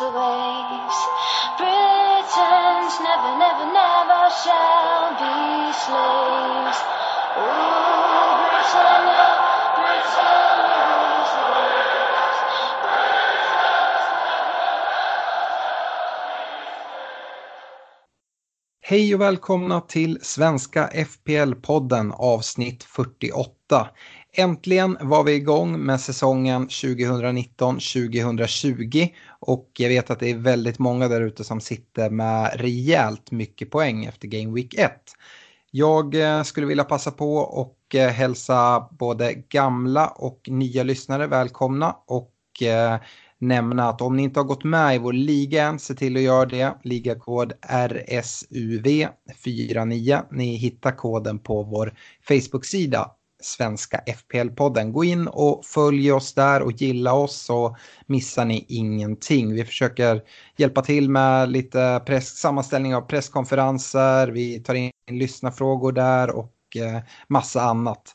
Rules the waves. Britons never, never, never shall be slaves. Ooh, Britannia, Britannia rules the waves. Hej och välkomna till Svenska FPL-podden avsnitt 48. Äntligen var vi igång med säsongen 2019-2020 och jag vet att det är väldigt många där ute som sitter med rejält mycket poäng efter Game Week 1. Jag eh, skulle vilja passa på och eh, hälsa både gamla och nya lyssnare välkomna och eh, nämna att om ni inte har gått med i vår liga än, se till att göra det. Ligakod RSUV49. Ni hittar koden på vår Facebook-sida Svenska FPL-podden. Gå in och följ oss där och gilla oss så missar ni ingenting. Vi försöker hjälpa till med lite press, sammanställning av presskonferenser, vi tar in lyssnarfrågor där och eh, massa annat.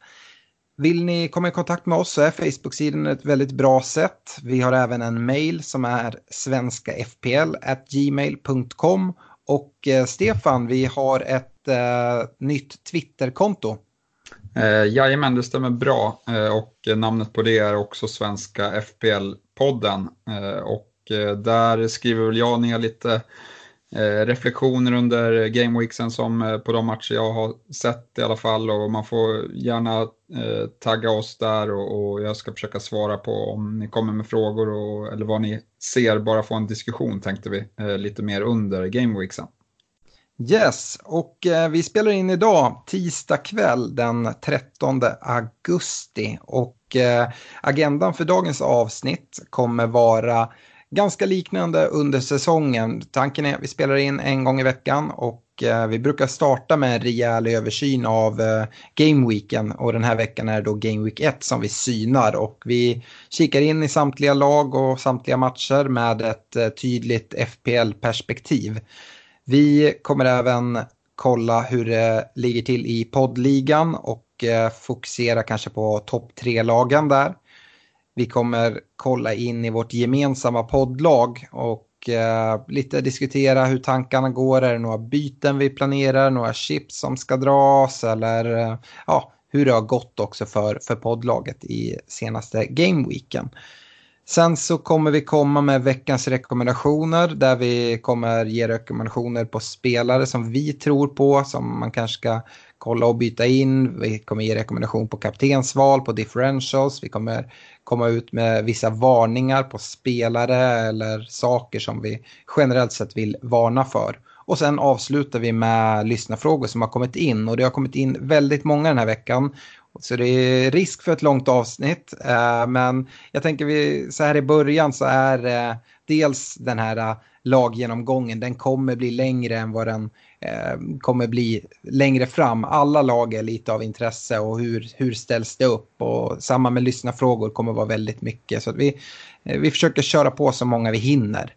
Vill ni komma i kontakt med oss så är Facebook-sidan ett väldigt bra sätt. Vi har även en mail som är svenskafpl.gmail.com och eh, Stefan, vi har ett eh, nytt Twitterkonto. Eh, jajamän, det stämmer bra. Eh, och namnet på det är också Svenska FPL-podden. Eh, och eh, där skriver väl jag ner lite eh, reflektioner under gameweeksen som eh, på de matcher jag har sett i alla fall. Och man får gärna eh, tagga oss där och, och jag ska försöka svara på om ni kommer med frågor och, eller vad ni ser. Bara få en diskussion tänkte vi eh, lite mer under gameweeksen. Yes, och eh, vi spelar in idag tisdag kväll den 13 augusti. Och eh, agendan för dagens avsnitt kommer vara ganska liknande under säsongen. Tanken är att vi spelar in en gång i veckan och eh, vi brukar starta med en rejäl översyn av eh, Gameweeken och den här veckan är det då Game Week 1 som vi synar och vi kikar in i samtliga lag och samtliga matcher med ett eh, tydligt FPL-perspektiv. Vi kommer även kolla hur det ligger till i poddligan och eh, fokusera kanske på topp tre-lagen där. Vi kommer kolla in i vårt gemensamma poddlag och eh, lite diskutera hur tankarna går. Är det några byten vi planerar, några chips som ska dras eller eh, ja, hur det har gått också för, för poddlaget i senaste gameweeken. Sen så kommer vi komma med veckans rekommendationer där vi kommer ge rekommendationer på spelare som vi tror på som man kanske ska kolla och byta in. Vi kommer ge rekommendation på kaptensval, på differentials. Vi kommer komma ut med vissa varningar på spelare eller saker som vi generellt sett vill varna för. Och sen avslutar vi med lyssnarfrågor som har kommit in och det har kommit in väldigt många den här veckan. Så det är risk för ett långt avsnitt. Eh, men jag tänker vi, så här i början så är eh, dels den här eh, laggenomgången, den kommer bli längre än vad den kommer bli längre fram. Alla lag är lite av intresse och hur, hur ställs det upp och samma med lyssnarfrågor kommer vara väldigt mycket. Så att vi, vi försöker köra på så många vi hinner.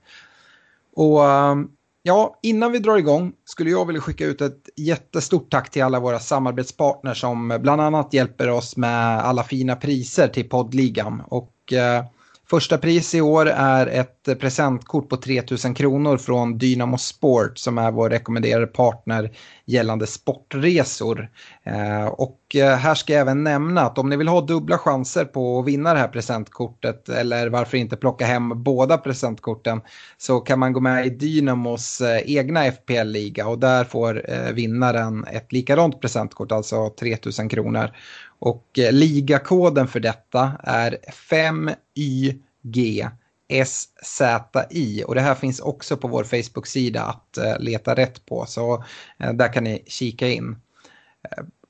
Och ehm, Ja, innan vi drar igång skulle jag vilja skicka ut ett jättestort tack till alla våra samarbetspartners som bland annat hjälper oss med alla fina priser till poddligan. Och eh, första pris i år är ett presentkort på 3000 kronor från Dynamo Sport som är vår rekommenderade partner gällande sportresor. Eh, och eh, här ska jag även nämna att om ni vill ha dubbla chanser på att vinna det här presentkortet eller varför inte plocka hem båda presentkorten så kan man gå med i Dynamos eh, egna FPL-liga och där får vinnaren ett likadant presentkort, alltså 3000 kronor. Och eh, ligakoden för detta är 5YGSZI. Och det här finns också på vår Facebook-sida att eh, leta rätt på så eh, där kan ni kika in.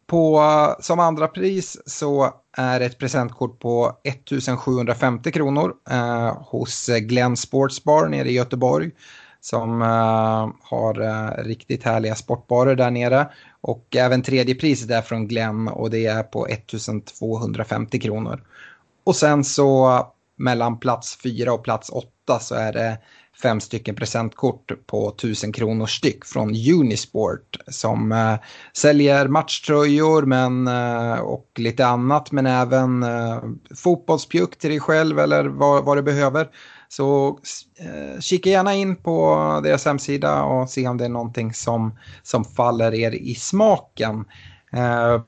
På, som andra pris så är ett presentkort på 1750 kronor hos Glenn Sportsbar nere i Göteborg som har riktigt härliga sportbarer där nere. Och även tredje priset är från Glenn och det är på 1250 kronor. Och sen så mellan plats 4 och plats 8 så är det fem stycken presentkort på 1000 kronor styck från Unisport som eh, säljer matchtröjor men, eh, och lite annat men även eh, fotbollspjuck till dig själv eller vad, vad du behöver. Så eh, kika gärna in på deras hemsida och se om det är någonting som, som faller er i smaken. Eh,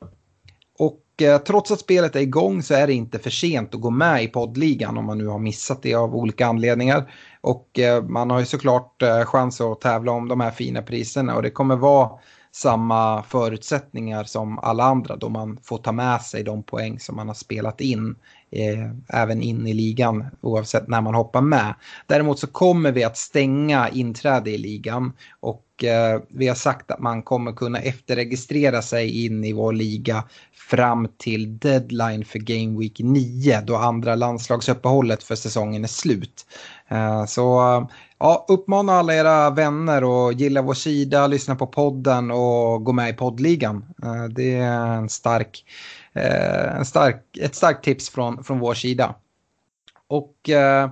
Eh, trots att spelet är igång så är det inte för sent att gå med i poddligan om man nu har missat det av olika anledningar. Och eh, man har ju såklart eh, chans att tävla om de här fina priserna och det kommer vara samma förutsättningar som alla andra då man får ta med sig de poäng som man har spelat in eh, även in i ligan oavsett när man hoppar med. Däremot så kommer vi att stänga inträde i ligan och eh, vi har sagt att man kommer kunna efterregistrera sig in i vår liga fram till deadline för Game Week 9 då andra landslagsuppehållet för säsongen är slut. Eh, så ja, uppmana alla era vänner att gilla vår sida, lyssna på podden och gå med i poddligan. Eh, det är en stark, Eh, en stark, ett starkt tips från, från vår sida. Och eh,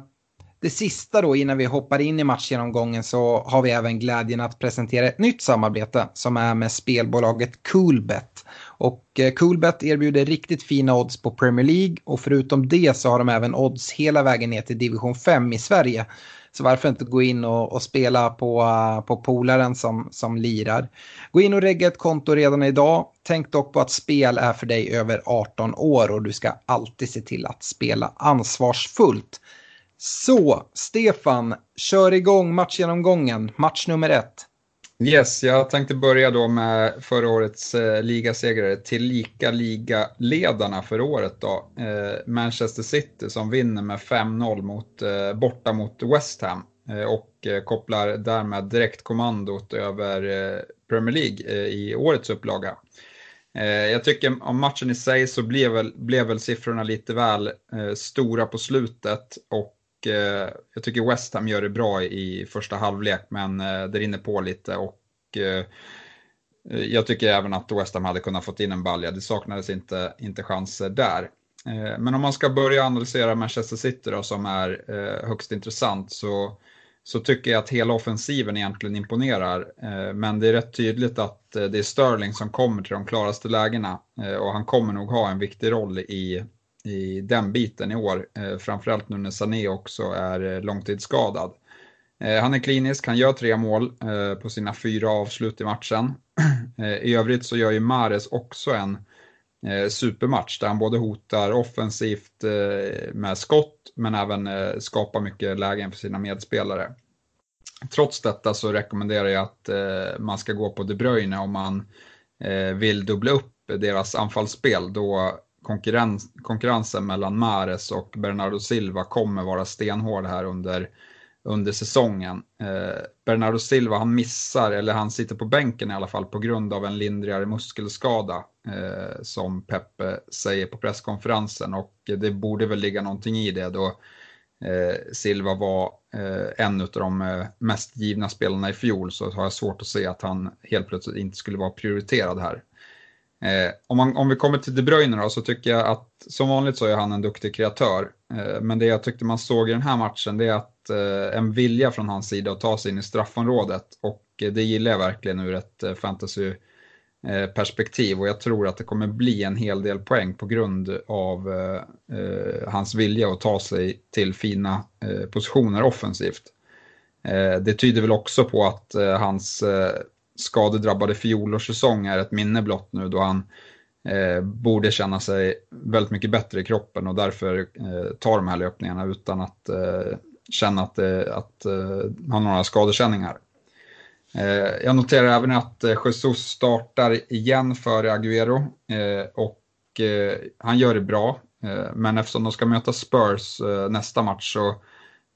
det sista då innan vi hoppar in i matchgenomgången så har vi även glädjen att presentera ett nytt samarbete som är med spelbolaget Coolbet. Och eh, Coolbet erbjuder riktigt fina odds på Premier League och förutom det så har de även odds hela vägen ner till division 5 i Sverige. Så varför inte gå in och, och spela på, eh, på polaren som, som lirar. Gå in och regga ett konto redan idag. Tänk dock på att spel är för dig över 18 år och du ska alltid se till att spela ansvarsfullt. Så, Stefan, kör igång matchgenomgången. Match nummer ett. Yes, jag tänkte börja då med förra årets eh, ligasegrare, tillika ligaledarna för året då. Eh, Manchester City som vinner med 5-0 mot, eh, borta mot West Ham eh, och eh, kopplar därmed direktkommandot över eh, Premier League eh, i årets upplaga. Eh, jag tycker om matchen i sig så blev väl, blev väl siffrorna lite väl eh, stora på slutet och eh, jag tycker West Ham gör det bra i första halvlek men eh, det rinner på lite och eh, jag tycker även att West Ham hade kunnat fått in en balja. Det saknades inte, inte chanser där. Eh, men om man ska börja analysera Manchester City då, som är eh, högst intressant så, så tycker jag att hela offensiven egentligen imponerar. Eh, men det är rätt tydligt att eh, det är Sterling som kommer till de klaraste lägena eh, och han kommer nog ha en viktig roll i, i den biten i år. Eh, framförallt nu när Sané också är eh, långtidsskadad. Eh, han är klinisk, han gör tre mål på sina fyra avslut i matchen. I övrigt så gör ju Mares också en supermatch där han både hotar offensivt med skott men även skapar mycket lägen för sina medspelare. Trots detta så rekommenderar jag att man ska gå på De Bruyne om man vill dubbla upp deras anfallsspel. Då konkurrens, konkurrensen mellan Mares och Bernardo Silva kommer vara stenhård här under, under säsongen. Eh, Bernardo Silva han missar, eller han sitter på bänken i alla fall, på grund av en lindrigare muskelskada eh, som Peppe säger på presskonferensen och det borde väl ligga någonting i det då eh, Silva var eh, en av de eh, mest givna spelarna i fjol så har jag svårt att se att han helt plötsligt inte skulle vara prioriterad här. Eh, om, man, om vi kommer till De Bruyne då, så tycker jag att som vanligt så är han en duktig kreatör. Eh, men det jag tyckte man såg i den här matchen det är att eh, en vilja från hans sida att ta sig in i straffområdet och eh, det gillar jag verkligen ur ett eh, eh, och jag tror att det kommer bli en hel del poäng på grund av eh, eh, hans vilja att ta sig till fina eh, positioner offensivt. det tyder väl också på att hans skadedrabbade fjolårssäsong är ett minne blott nu då han eh, borde känna sig väldigt mycket bättre i kroppen och därför eh, tar de här löpningarna utan att eh, känna att, eh, att eh, han några skadekänningar. Eh, jag noterar även att Jesus startar igen före Agüero och han gör det bra. Men eftersom de ska möta Spurs nästa match så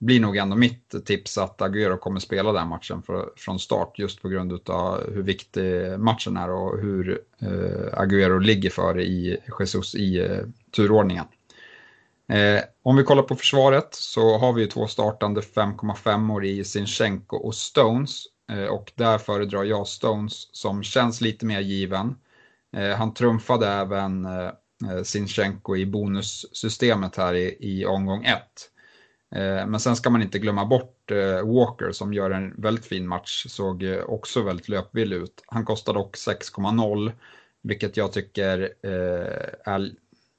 blir nog ändå mitt tips att Agüero kommer spela den matchen för, från start just på grund av hur viktig matchen är och hur eh, Agüero ligger före i Jesus i eh, turordningen. Eh, om vi kollar på försvaret så har vi ju två startande 5,5 år i Sinchenko och Stones eh, och där föredrar jag Stones som känns lite mer given. Eh, han trumfade även eh, eh Sinchenko i bonussystemet här i, i omgång 1. Eh, men sen ska man inte glömma bort eh, Walker som gör en väldigt fin match, såg eh, också väldigt löpvillig ut. Han kostar dock 6,0 vilket jag tycker är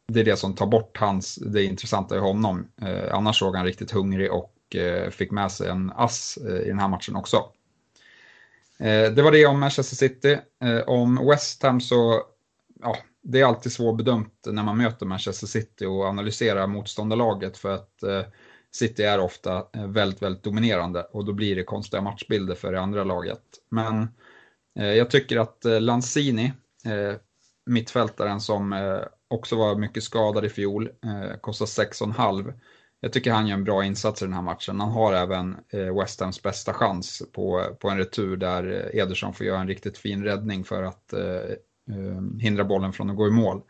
det är det som tar bort hans, det intressanta i honom. annars såg han riktigt hungrig och fick med sig en ass i den här matchen också. det var det om Manchester City. om West Ham så, ja, det är alltid svårbedömt när man möter Manchester City och analyserar motståndarlaget för att City är ofta eh, väldigt, väldigt dominerande och då blir det konstiga matchbilder för det andra laget. Men eh, jag tycker att eh, Lanzini, eh, mittfältaren som eh, också var mycket skadad i fjol, kostar 6,5. Jag tycker han gör en bra insats i den här matchen. Han har även West Hams bästa chans på, på en retur där Ederson får göra en riktigt fin räddning för att hindra bollen från att gå i mål.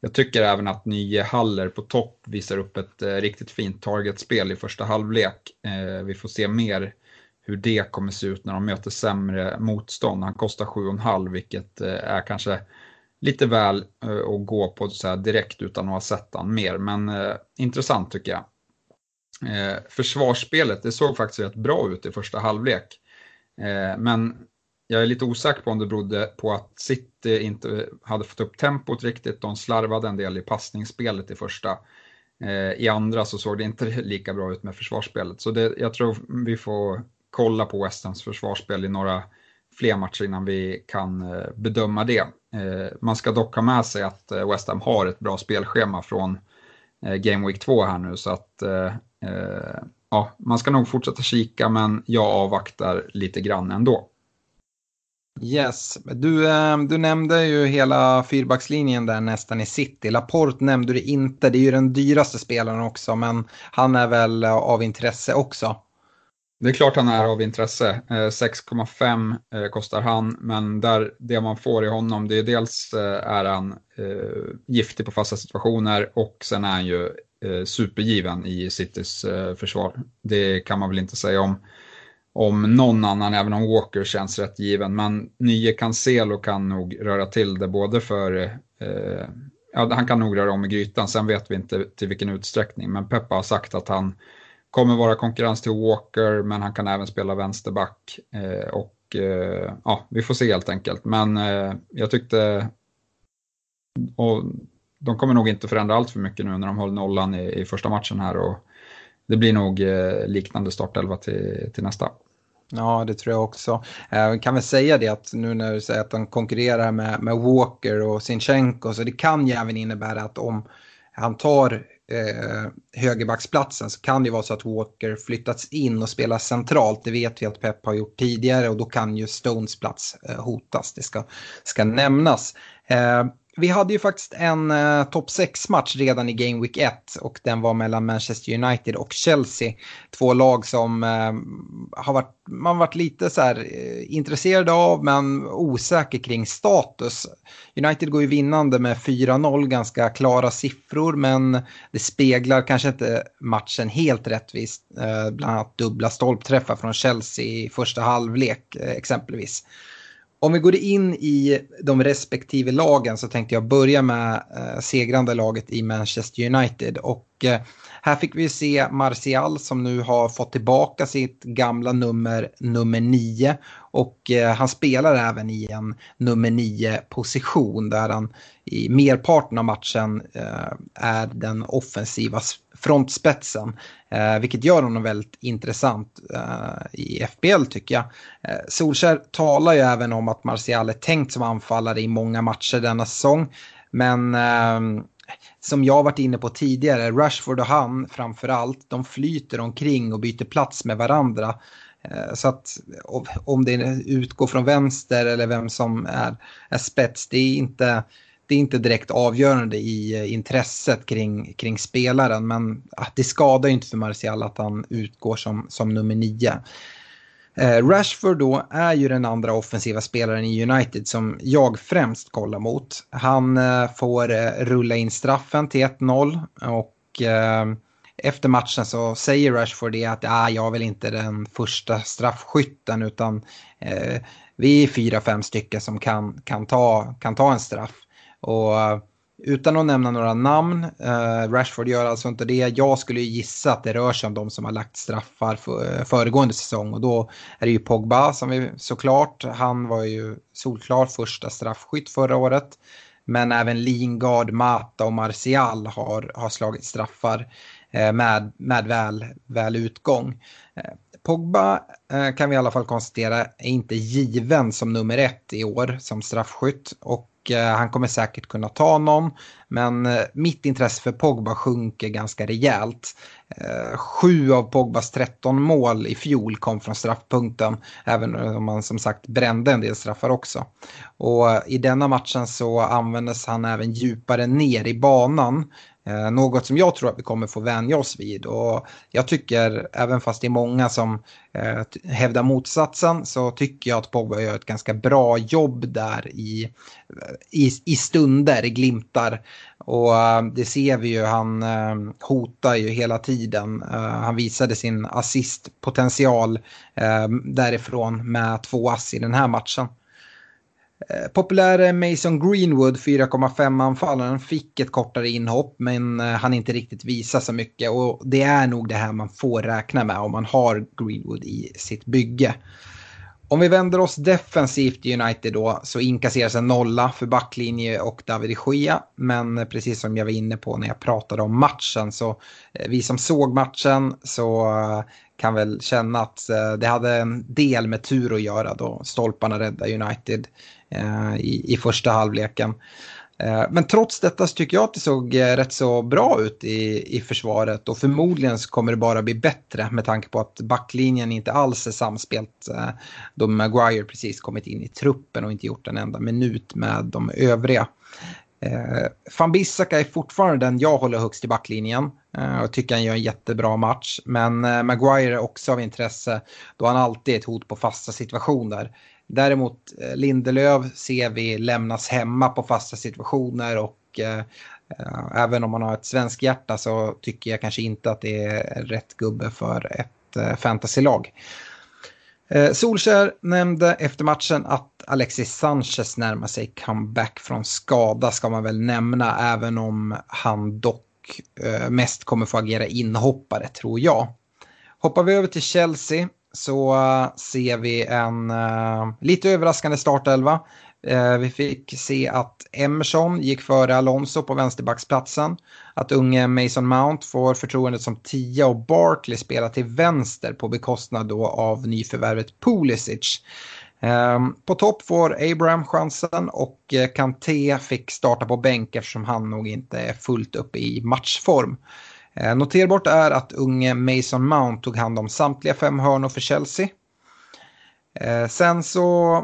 Jag tycker även att Nye Haller på topp visar upp ett eh, riktigt fint targetspel i första halvlek. Eh, vi får se mer hur det kommer se ut när de möter sämre motstånd. Han kostar 7,5 vilket eh, är kanske lite väl eh, att gå på så direkt utan att ha sett han mer. Men eh, intressant tycker jag. Eh, försvarsspelet, det såg faktiskt rätt bra ut i första halvlek. Eh, men jag är lite osäker på om det berodde på att City inte hade fått upp tempot riktigt. De slarvade en del i passningsspelet i första. Eh, I andra så såg det inte lika bra ut med försvarsspelet. Så det, jag tror vi får kolla på Westerns försvarsspel i några fler matcher innan vi kan eh, bedöma det. Eh, man ska dock ha med sig att West Ham har ett bra spelschema från Game Week 2 här nu så att ja, man ska nog fortsätta kika men jag avvaktar lite grann ändå. Yes, du, eh, du nämnde ju hela fyrbackslinjen där nästan i city. Laporte nämnde du inte, det är ju den dyraste spelaren också, men han är väl eh, av intresse också. Det är klart han är av intresse. Eh, 6,5 kostar han, men där, det man får i honom, det är dels är han giftig på fasta situationer och sen är han ju supergiven i Citys försvar. Det kan man väl inte säga om om någon annan, även om Walker känns rätt given. Men nye Cancelo kan nog röra till det både för, eh, ja han kan nog röra om i grytan, sen vet vi inte till vilken utsträckning. Men Peppa har sagt att han kommer vara konkurrens till Walker, men han kan även spela vänsterback. Eh, och eh, ja, vi får se helt enkelt. Men eh, jag tyckte, och de kommer nog inte förändra allt för mycket nu när de håller nollan i, i första matchen här. Och, det blir nog eh, liknande startelva till, till nästa. Ja, det tror jag också. Eh, kan väl säga det att nu när du säger att de konkurrerar med, med Walker och Sinchenko så det kan ju även innebära att om han tar eh, högerbacksplatsen så kan det vara så att Walker flyttats in och spelar centralt. Det vet vi att Pep har gjort tidigare och då kan ju Stones plats eh, hotas. Det ska, ska nämnas. Eh, vi hade ju faktiskt en uh, topp 6-match redan i Game Week 1 och den var mellan Manchester United och Chelsea. Två lag som uh, har varit, man varit lite så här, uh, intresserade av men osäker kring status. United går ju vinnande med 4-0, ganska klara siffror men det speglar kanske inte matchen helt rättvist. bland annat dubbla stolpträffar från Chelsea i första halvlek exempelvis. Om vi går in i de respektive lagen så tänkte jag börja med eh, segrande laget i Manchester United. Och eh, här fick vi se Martial som nu har fått tillbaka sitt gamla nummer, nummer 9. Och eh, han spelar även i en nummer 9 position där han i merparten av matchen eh, är den offensiva frontspetsen. Eh, vilket gör honom väldigt intressant eh, i FBL tycker jag. Eh, Solskär talar ju även om att Martial är tänkt som anfallare i många matcher denna säsong. Men eh, som jag varit inne på tidigare, Rashford och han framför allt, de flyter omkring och byter plats med varandra. Eh, så att om det utgår från vänster eller vem som är, är spets, det är inte det är inte direkt avgörande i eh, intresset kring, kring spelaren. Men ah, det skadar ju inte för Martial att han utgår som, som nummer nio. Eh, Rashford då är ju den andra offensiva spelaren i United som jag främst kollar mot. Han eh, får rulla in straffen till 1-0 och efter matchen så säger Rashford det att ah, jag vill inte den första straffskytten utan eh, vi är fyra, fem stycken som kan, kan, ta, kan ta en straff. Och eh, utan att nämna några namn, eh, Rashford gör alltså inte det. Jag skulle gissa att det rör sig om de som har lagt straffar för, eh, föregående säsong och då är det ju Pogba som vi såklart, han var ju solklar första straffskytt förra året. Men även Lingard, Mata och Martial har, har slagit straffar eh, med, med väl, väl utgång. Eh, Pogba eh, kan vi i alla fall konstatera är inte given som nummer ett i år som straffskytt. Och Eh, han kommer säkert kunna ta någon. Men eh, mitt intresse för Pogba sjunker ganska rejält. Eh, sju av Pogbas 13 mål i fjol kom från straffpunkten. Även om han som sagt brände en del straffar också. Och i denna matchen så användes han även djupare ner i banan. Eh, något som jag tror att vi kommer få vänja oss vid. Och jag tycker, även fast det är många som eh, hävdar motsatsen, så tycker jag att Pogba gör ett ganska bra jobb där i, i, i stunder, i glimtar. Och eh, det ser vi ju, han eh, hotar ju hela tiden. Eh, han visade sin assistpotential eh, därifrån med två ass i den här matchen. Eh, Populäre Mason Greenwood, 4,5 anfallaren, fick ett kortare inhopp men eh, han inte riktigt visa så mycket. Och det är nog det här man får räkna med om man har Greenwood i sitt bygge. Om vi vänder oss defensivt i United då så inkasseras en nolla för backlinje och David Gea. Men precis som jag var inne på när jag pratade om matchen så eh, vi som såg matchen så kan väl känna att det hade en del med tur att göra då stolparna räddade United Eh, i, i första halvleken. Eh, men trots detta så tycker jag att det såg eh, rätt så bra ut i, i försvaret och förmodligen så kommer det bara bli bättre med tanke på att backlinjen inte alls är samspelt eh, då Maguire precis kommit in i truppen och inte gjort en enda minut med de övriga. Eh, Van Bissaka är fortfarande den jag håller högst i backlinjen och tycker han gör en jättebra match. Men Maguire är också av intresse då han alltid är ett hot på fasta situationer. Däremot eh, Lindelöf ser vi lämnas hemma på fasta situationer och eh, eh, även om man har ett svenskt hjärta så tycker jag kanske inte att det är rätt gubbe för ett eh, fantasylag. Eh, Solskär nämnde efter matchen att Alexis Sanchez närmar sig comeback från skada ska man väl nämna även om han dock eh, mest kommer få agera inhoppare tror jag. Hoppar vi över till Chelsea så eh, ser vi en uh, lite överraskande startelva. Uh, eh, vi fick se att Emerson gick före Alonso på vänsterbacksplatsen. Att unge Mason Mount får förtroendet som tia och Barkley spelar till vänster på bekostnad då av nyförvärvet Pulisic. Um, på topp får Abraham chansen och Kanté fick starta på bänk eftersom han nog inte är fullt uppe i matchform. Eh, noterbart är att unge Mason Mount tog hand om samtliga fem hörnor för Chelsea. Eh, sen så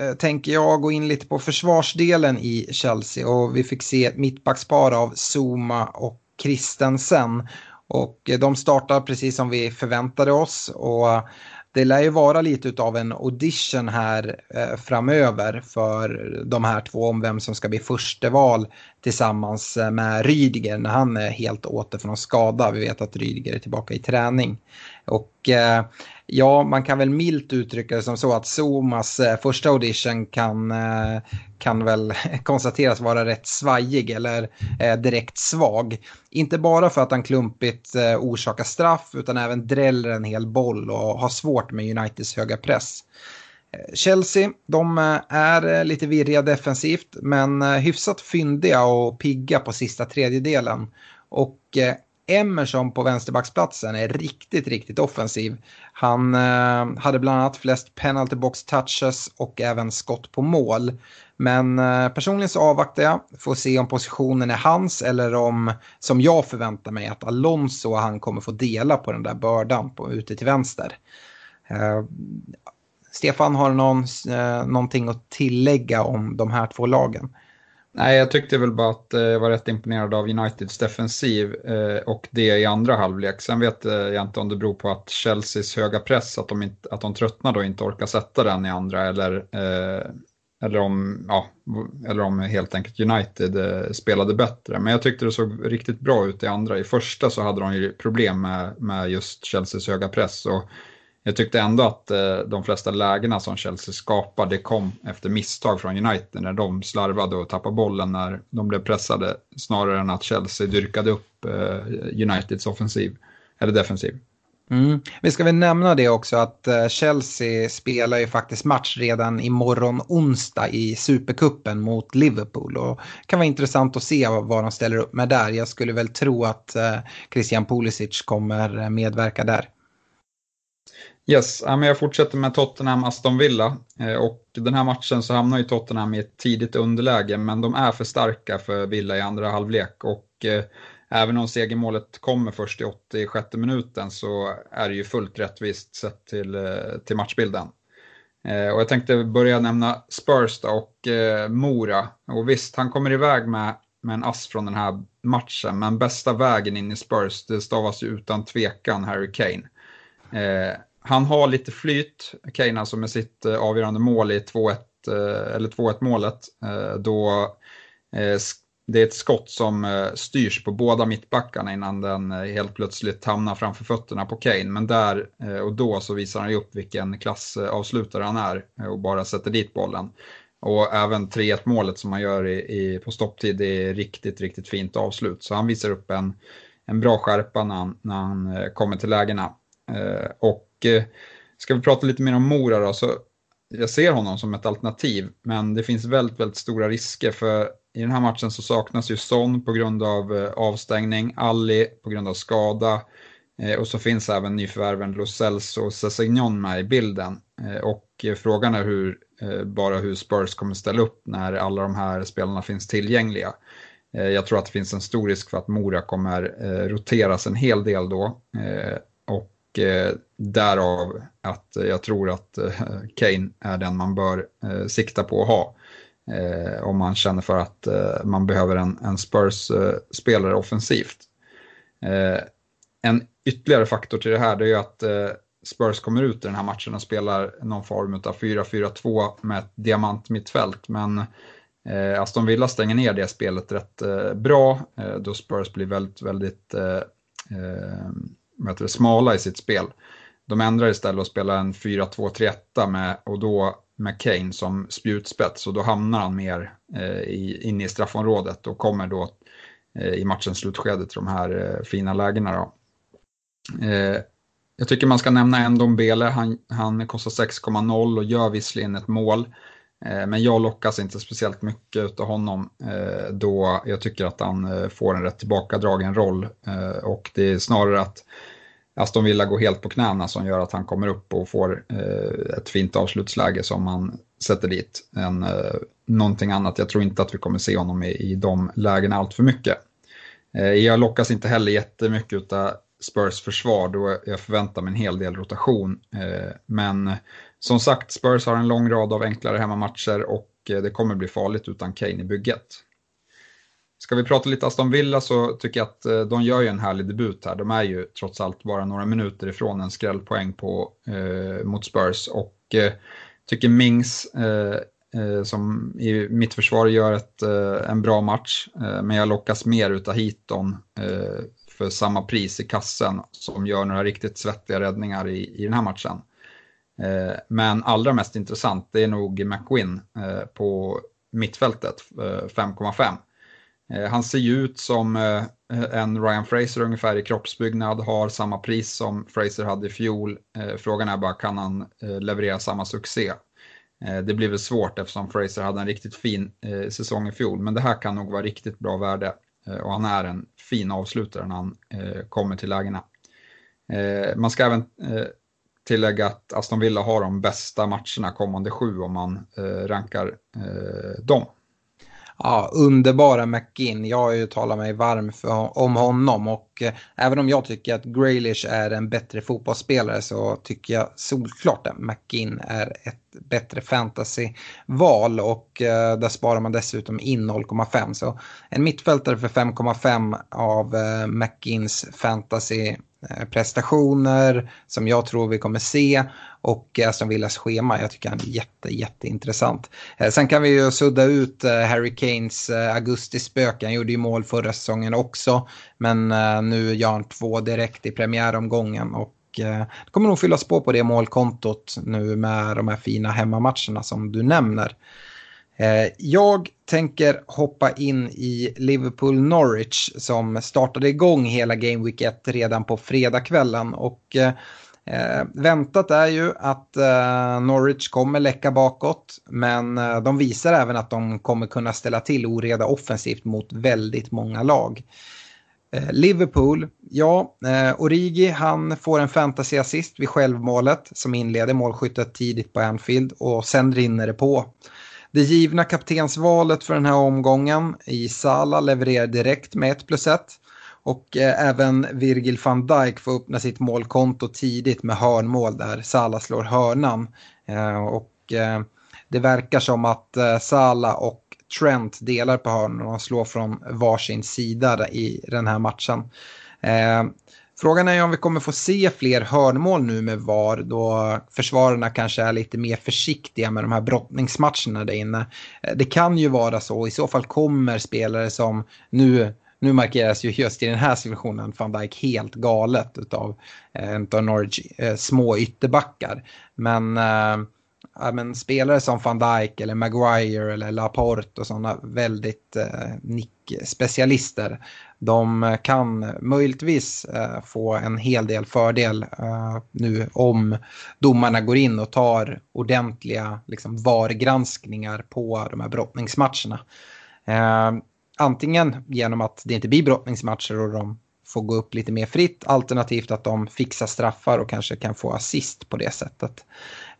eh, tänker jag gå in lite på försvarsdelen i Chelsea och vi fick se ett mittbackspar av Zuma och Christensen. Och de startar precis som vi förväntade oss och det lär ju vara lite av en audition här eh, framöver för de här två om vem som ska bli försteval tillsammans eh, med Rydiger när han är helt åter från skada. Vi vet att Rydiger är tillbaka i träning. Och eh, ja, man kan väl milt uttrycka det som så att Somas eh, första audition kan, eh, kan väl konstateras vara rätt svajig eller eh, direkt svag. Inte bara för att han klumpigt eh, orsakar straff utan även dräller en hel boll och har svårt med Uniteds höga press. Eh, Chelsea, de är lite virriga defensivt men hyfsat fyndiga och pigga på sista tredjedelen. Och Emerson på vänsterbacksplatsen är riktigt, riktigt offensiv. Han eh, hade bland annat flest penalty box touches och även skott på mål. Men eh, personligen så avvaktar jag, får se om positionen är hans eller om, som jag förväntar mig, att Alonso och han kommer få dela på den där bördan på, ute till vänster. Eh, Stefan, har du någon, eh, någonting att tillägga om de här två lagen? Nej, jag tyckte väl bara att eh, jag var rätt imponerad av Uniteds defensiv eh, och det i andra halvlek. Sen vet eh, jag inte om det beror på att Chelseas höga press, att de, inte, att de tröttnar och inte orkar sätta den i andra eller eller om, ja, eller om helt enkelt United spelade bättre. Men jag tyckte det såg riktigt bra ut i andra. I första så hade de ju problem med, med just Chelseas höga press. Och jag tyckte ändå att eh, de flesta lägena som Chelsea skapade kom efter misstag från United när de slarvade och tappade bollen när de blev pressade snarare än att Chelsea dyrkade upp eh, Uniteds offensiv eller defensiv. Mm. Vi ska väl nämna det också att eh, Chelsea spelar ju faktiskt match redan imorgon onsdag i Supercupen mot Liverpool. Och det kan vara intressant att se vad de ställer upp med där. Jag skulle väl tro att eh, Christian Pulisic kommer eh, medverka där. Yes, jag fortsätter med Tottenham-Aston Villa. Eh, och den här matchen så hamnar ju Tottenham i ett tidigt underläge men de är för starka för Villa i andra halvlek. Och eh, även om segermålet kommer först i 86 minuten så är det ju fullt rättvist sett till, eh, till matchbilden. Och jag tänkte börja nämna Spurs och Mora. Och visst, han kommer iväg med, med en ass från den här matchen, men bästa vägen in i Spurs, det stavas ju utan tvekan Harry Kane. Han har lite flyt, Kane alltså med sitt eh, avgörande mål i 2-1 eh, eller 2-1 målet. Eh, då eh, det är ett skott som eh, styrs på båda mittbackarna innan den eh, helt plötsligt hamnar framför fötterna på Kane. Men där eh, och då så visar han ju upp vilken klassavslutare han är eh, och bara sätter dit bollen. Och även 3-1 målet som han gör i, i, på stopptid det är riktigt, riktigt fint avslut. Så han visar upp en, en bra skärpa när han, när han kommer till lägena. Och Eh, ska vi prata lite mer om Mora då, så jag ser honom som ett alternativ, men det finns väldigt, väldigt stora risker för i den här matchen så saknas ju Son på grund av eh, avstängning, Ali på grund av skada eh, och så finns även nyförvärven Lo Celso och Sesegnon med i bilden. Eh, och eh, frågan är hur, eh, bara hur Spurs kommer ställa upp när alla de här spelarna finns tillgängliga. Jag tror att det finns en stor risk för att Mora kommer roteras en hel del då. Och eh, därav att jag tror att eh, Kane är den man bör eh, sikta på att ha eh, om man känner för att eh, man behöver en, en Spurs-spelare offensivt. Eh, en ytterligare faktor till det här det är att eh, Spurs kommer ut i den här matchen och spelar någon form av 4-4-2 med ett diamantmittfält. Men eh, Aston Villa stänger ner det spelet rätt eh, bra eh, då Spurs blir väldigt, väldigt eh, eh, smala i sitt spel. De ändrar istället och spelar en 4-2-3-1 med, och då med Kane som spjutspets och då hamnar han mer eh, i, inne i straffområdet och kommer då eh, i matchens slutskede till de här eh, fina lägena. Då. Eh, jag tycker man ska nämna en Dombele, han, han kostar 6,0 och gör visserligen ett mål. Eh, men jag lockas inte speciellt mycket av honom eh, då jag tycker att han eh, får en rätt tillbakadragen roll. Eh, och det är snarare att Alltså, Aston Villa går helt på knäna som gör att han kommer upp och får eh, ett fint avslutsläge som han sätter dit. Än, eh, någonting annat. Jag tror inte att vi kommer se honom i, i de lägena allt för mycket. Eh, jag lockas inte heller jättemycket av Spurs försvar då jag förväntar mig en hel del rotation. Eh, men som sagt, Spurs har en lång rad av enklare hemmamatcher och eh, det kommer bli farligt utan Kane i bygget. Ska vi prata lite Aston Villa så tycker jag att eh, de gör ju en härlig debut här. De är ju trots allt bara några minuter ifrån en skrällpoäng på, eh, mot Spurs och eh, tycker Mings eh, eh som i mitt försvar gör ett, eh, en bra match. Eh, men jag lockas mer utav Heaton eh, för samma pris i kassen som gör några riktigt svettiga räddningar i, i den här matchen. men allra mest intressant det är nog McWin på mittfältet, 5,5. Eh, han ser ju ut som eh, en Ryan Fraser ungefär i kroppsbyggnad, har samma pris som Fraser hade i fjol. Eh, frågan är bara, kan han leverera samma succé? Det blir väl svårt eftersom Fraser hade en riktigt fin säsong i fjol, men det här kan nog vara riktigt bra värde. och han är en fin avslutare när han kommer till lägena. Man ska även tillägga att Aston Villa har de bästa matcherna kommande sju om man rankar dem. Ja, underbara McGinn. Jag har ju talat mig varm för, om honom och eh, även om jag tycker att Graylish är en bättre fotbollsspelare så tycker jag solklart att McGinn är ett bättre fantasyval och eh, där sparar man dessutom in 0,5. Så en mittfältare för 5,5 av eh, McGinns fantasy Eh, prestationer som jag tror vi kommer se och Aston Villas schema. Jag tycker han är jätte, jätteintressant. Eh, sen kan vi ju sudda ut eh, Harry Kanes augustispöke. Han gjorde ju mål förra säsongen också. Men nu gör han två direkt i premiäromgången. Och det kommer nog fyllas på på det målkontot nu med de här fina hemmamatcherna som du nämner. Eh, jag tänker hoppa in i Liverpool-Norwich som startade igång hela Game Week 1 redan på fredagskvällen. Och eh, eh, väntat är ju att eh, Norwich kommer läcka bakåt. Men eh, de visar även att de kommer kunna ställa till oreda offensivt mot väldigt många lag. Eh, Liverpool, ja, eh, Origi han får en fantasy-assist vid självmålet som inleder målskyttet tidigt på Anfield och sen rinner det på. Det givna kaptensvalet för den här omgången i Sala levererar direkt med 1 plus 1. Och eh, även Virgil van Dijk får öppna sitt målkonto tidigt med hörnmål där Sala slår hörnan. Eh, och eh, det verkar som att eh, Sala och Trent delar på hörnorna och slår från varsin sida i den här matchen. Eh, Frågan är om vi kommer få se fler hörnmål nu med VAR då försvararna kanske är lite mer försiktiga med de här brottningsmatcherna där inne. Eh, det kan ju vara så, i så fall kommer spelare som nu nu markeras ju just i den här situationen van Dijk helt galet utav eh, en av Norwich eh, små ytterbackar. Men, eh, ja, men spelare som van Dijk eller Maguire eller Laporte och sådana väldigt eh, nickspecialister de eh, kan möjligtvis eh, få en hel del fördel eh, nu om domarna går in och tar ordentliga liksom, VAR-granskningar på de här brottningsmatcherna. Antingen genom att det inte blir brottningsmatcher och de får gå upp lite mer fritt, alternativt att de fixar straffar och kanske kan få assist på det sättet.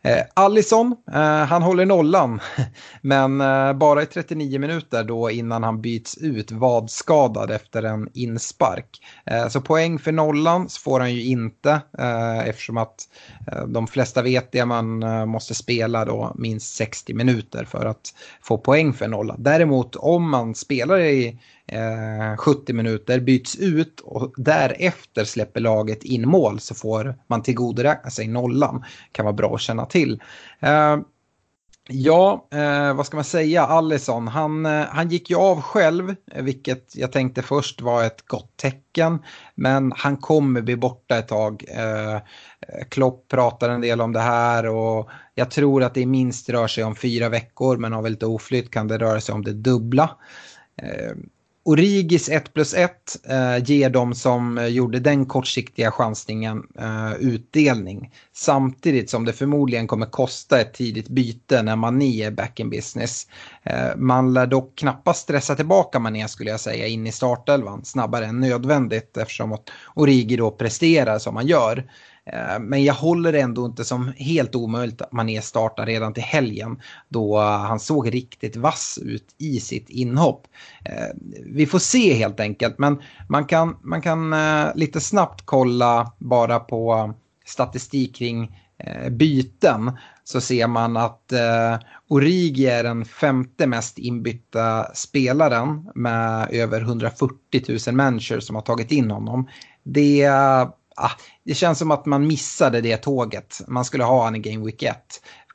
Eh, Allison, eh, han håller nollan, men eh, bara i 39 minuter då innan han byts ut vadskadad efter en inspark. Eh, så poäng för nollan så får han ju inte eh, eftersom att eh, de flesta vet det man eh, måste spela då minst 60 minuter för att få poäng för nollan. Däremot om man spelar i Eh, 70 minuter, byts ut och därefter släpper laget in mål så får man tillgodoräkna sig nollan. Kan vara bra att känna till. Eh, ja, eh, vad ska man säga? Allison, han, eh, han gick ju av själv, eh, vilket jag tänkte först var ett gott tecken. Men han kommer bli borta ett tag. Eh, Klopp pratar en del om det här och jag tror att det minst rör sig om fyra veckor men av lite oflytt kan det röra sig om det dubbla. Origis 1 plus 1 eh, ger de som eh, gjorde den kortsiktiga chansningen eh, utdelning. Samtidigt som det förmodligen kommer kosta ett tidigt byte när Mané är back in business. Eh, man lär dock knappast stressa tillbaka Mané skulle jag säga in i startelvan snabbare än nödvändigt eftersom Origi då presterar som man gör. Eh, men jag håller det ändå inte som helt omöjligt att Mané startar redan till helgen då eh, han såg riktigt vass ut i sitt inhopp. Eh, vi får se helt enkelt men man kan, man kan lite snabbt kolla bara på statistik kring byten så ser man att Origi är den femte mest inbytta spelaren med över 140 000 människor som har tagit in honom. Det ah, det känns som att man missade det tåget. Man skulle ha han i Game Week 1.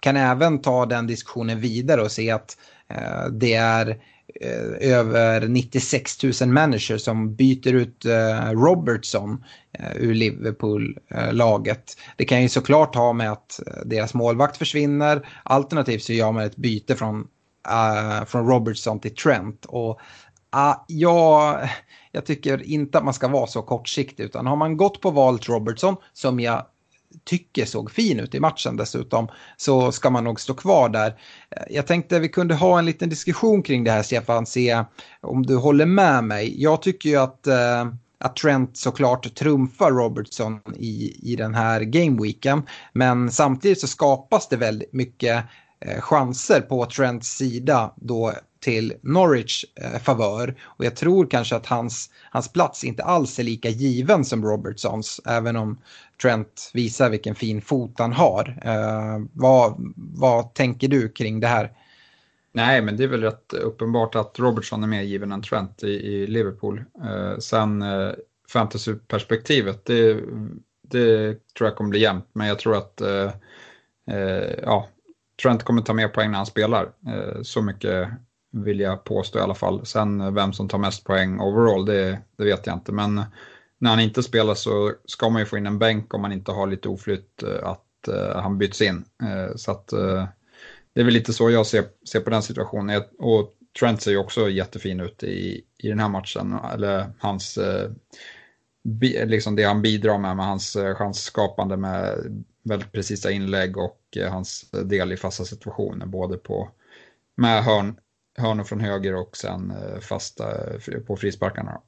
Kan även ta den diskussionen vidare och se att eh, det är eh, över 96 000 människor som byter ut eh, Robertson eh, ur Liverpool-laget. Det kan ju såklart ha med att eh, deras målvakt försvinner. Alternativt så gör man ett byte från, eh, från Robertson till Trent. Och Ah, uh, jag jag tycker inte att man ska vara så kortsiktig utan har man gått på valt Robertson som jag tycker såg fin ut i matchen dessutom, så ska man nog stå kvar där. Eh, jag tänkte vi kunde ha en liten diskussion kring det här, Stefan, se om du håller med mig. Jag tycker ju att eh, att Trent såklart trumfar Robertson i, i den här gameweeken. Men samtidigt så skapas det väldigt mycket eh, chanser på Trents sida då till Norwich eh, favör. Och jag tror kanske att hans, hans plats inte alls är lika given som Robertsons, även om Trent visar vilken fin fot han har. Eh, vad, vad tänker du kring det här? Nej, men det är väl rätt uppenbart att Robertson är mer given än Trent i, i Liverpool. Eh, sen eh, fantasyperspektivet, det, det tror jag kommer bli jämnt, men jag tror att eh, eh, ja, Trent kommer ta mer poäng när han spelar. Eh, så mycket vill jag påstå i alla fall. Sen eh, vem som tar mest poäng overall, det, det vet jag inte. Men eh, när han inte spelar så ska man ju få in en bänk om man inte har lite oflytt eh, att att han byts in. så att det är väl lite så jag ser, ser på den situationen. Och Trent ser ju också jättefin ut i, i den här matchen. Eller hans, bi, liksom det han bidrar med, med hans chansskapande med väldigt precisa inlägg och hans del i fasta situationer. Både på, med hörn, hörnor från höger och sen eh, fasta på frisparkarna.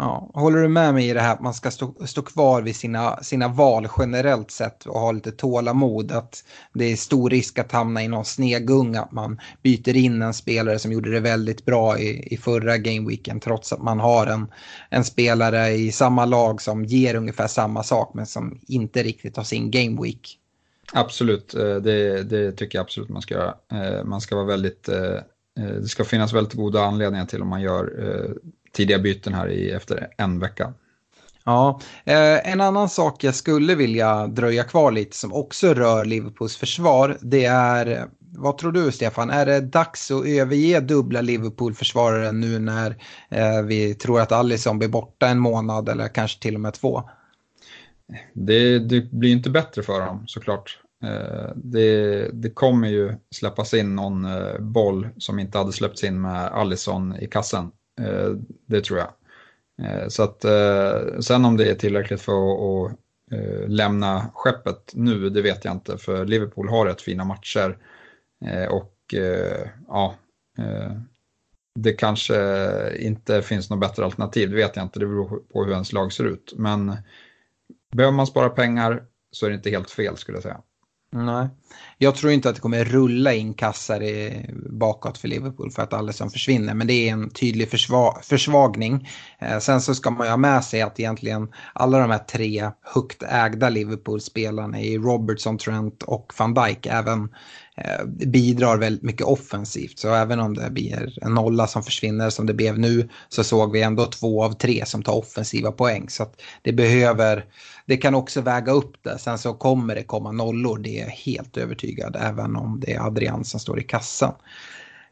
Ja, håller du med mig i det här att man ska stå, stå kvar vid sina, sina val generellt sett och ha lite tålamod? Att det är stor risk att hamna i någon snegunga, att man byter in en spelare som gjorde det väldigt bra i, i förra gameweeken trots att man har en, en spelare i samma lag som ger ungefär samma sak men som inte riktigt har sin gameweek. Absolut, eh, det, det tycker jag absolut man ska göra. Eh, man ska vara väldigt, eh, det ska finnas väldigt goda anledningar till om man gör tidiga byten här i, efter en vecka. Ja, eh, en annan sak jag skulle vilja dröja kvar lite som också rör Liverpools försvar, det är, vad tror du Stefan, är det dags att överge dubbla Liverpool-försvarare nu när eh, vi tror att Alisson blir borta en månad eller kanske till och med två? Det, det blir inte bättre för dem såklart. Eh, det, det, kommer ju släppas in någon eh, boll som inte hade släppts in med Alisson i kassen. Eh, det tror jag. Så att sen om det är tillräckligt för att, lämna skeppet nu, det vet jag inte. För Liverpool har rätt fina matcher. Och ja, det kanske inte finns något bättre alternativ, det vet jag inte. Det beror på hur ens lag ser ut. Men behöver man spara pengar så är det inte helt fel skulle jag säga. Nej. Jag tror inte att det kommer rulla in kassar bakåt för Liverpool för att Alisson försvinner. Men det är en tydlig försvag försvagning. Eh, sen så ska man ju ha med sig att egentligen alla de här tre högt ägda Liverpool-spelarna i Robertson, Trent och van Dijk även eh, bidrar väldigt mycket offensivt. Så även om det blir en nolla som försvinner som det blev nu så såg vi ändå två av tre som tar offensiva poäng. Så att det behöver det kan också väga upp det. Sen så kommer det komma nollor, det är helt övertygad, även om det är Adrian som står i kassan.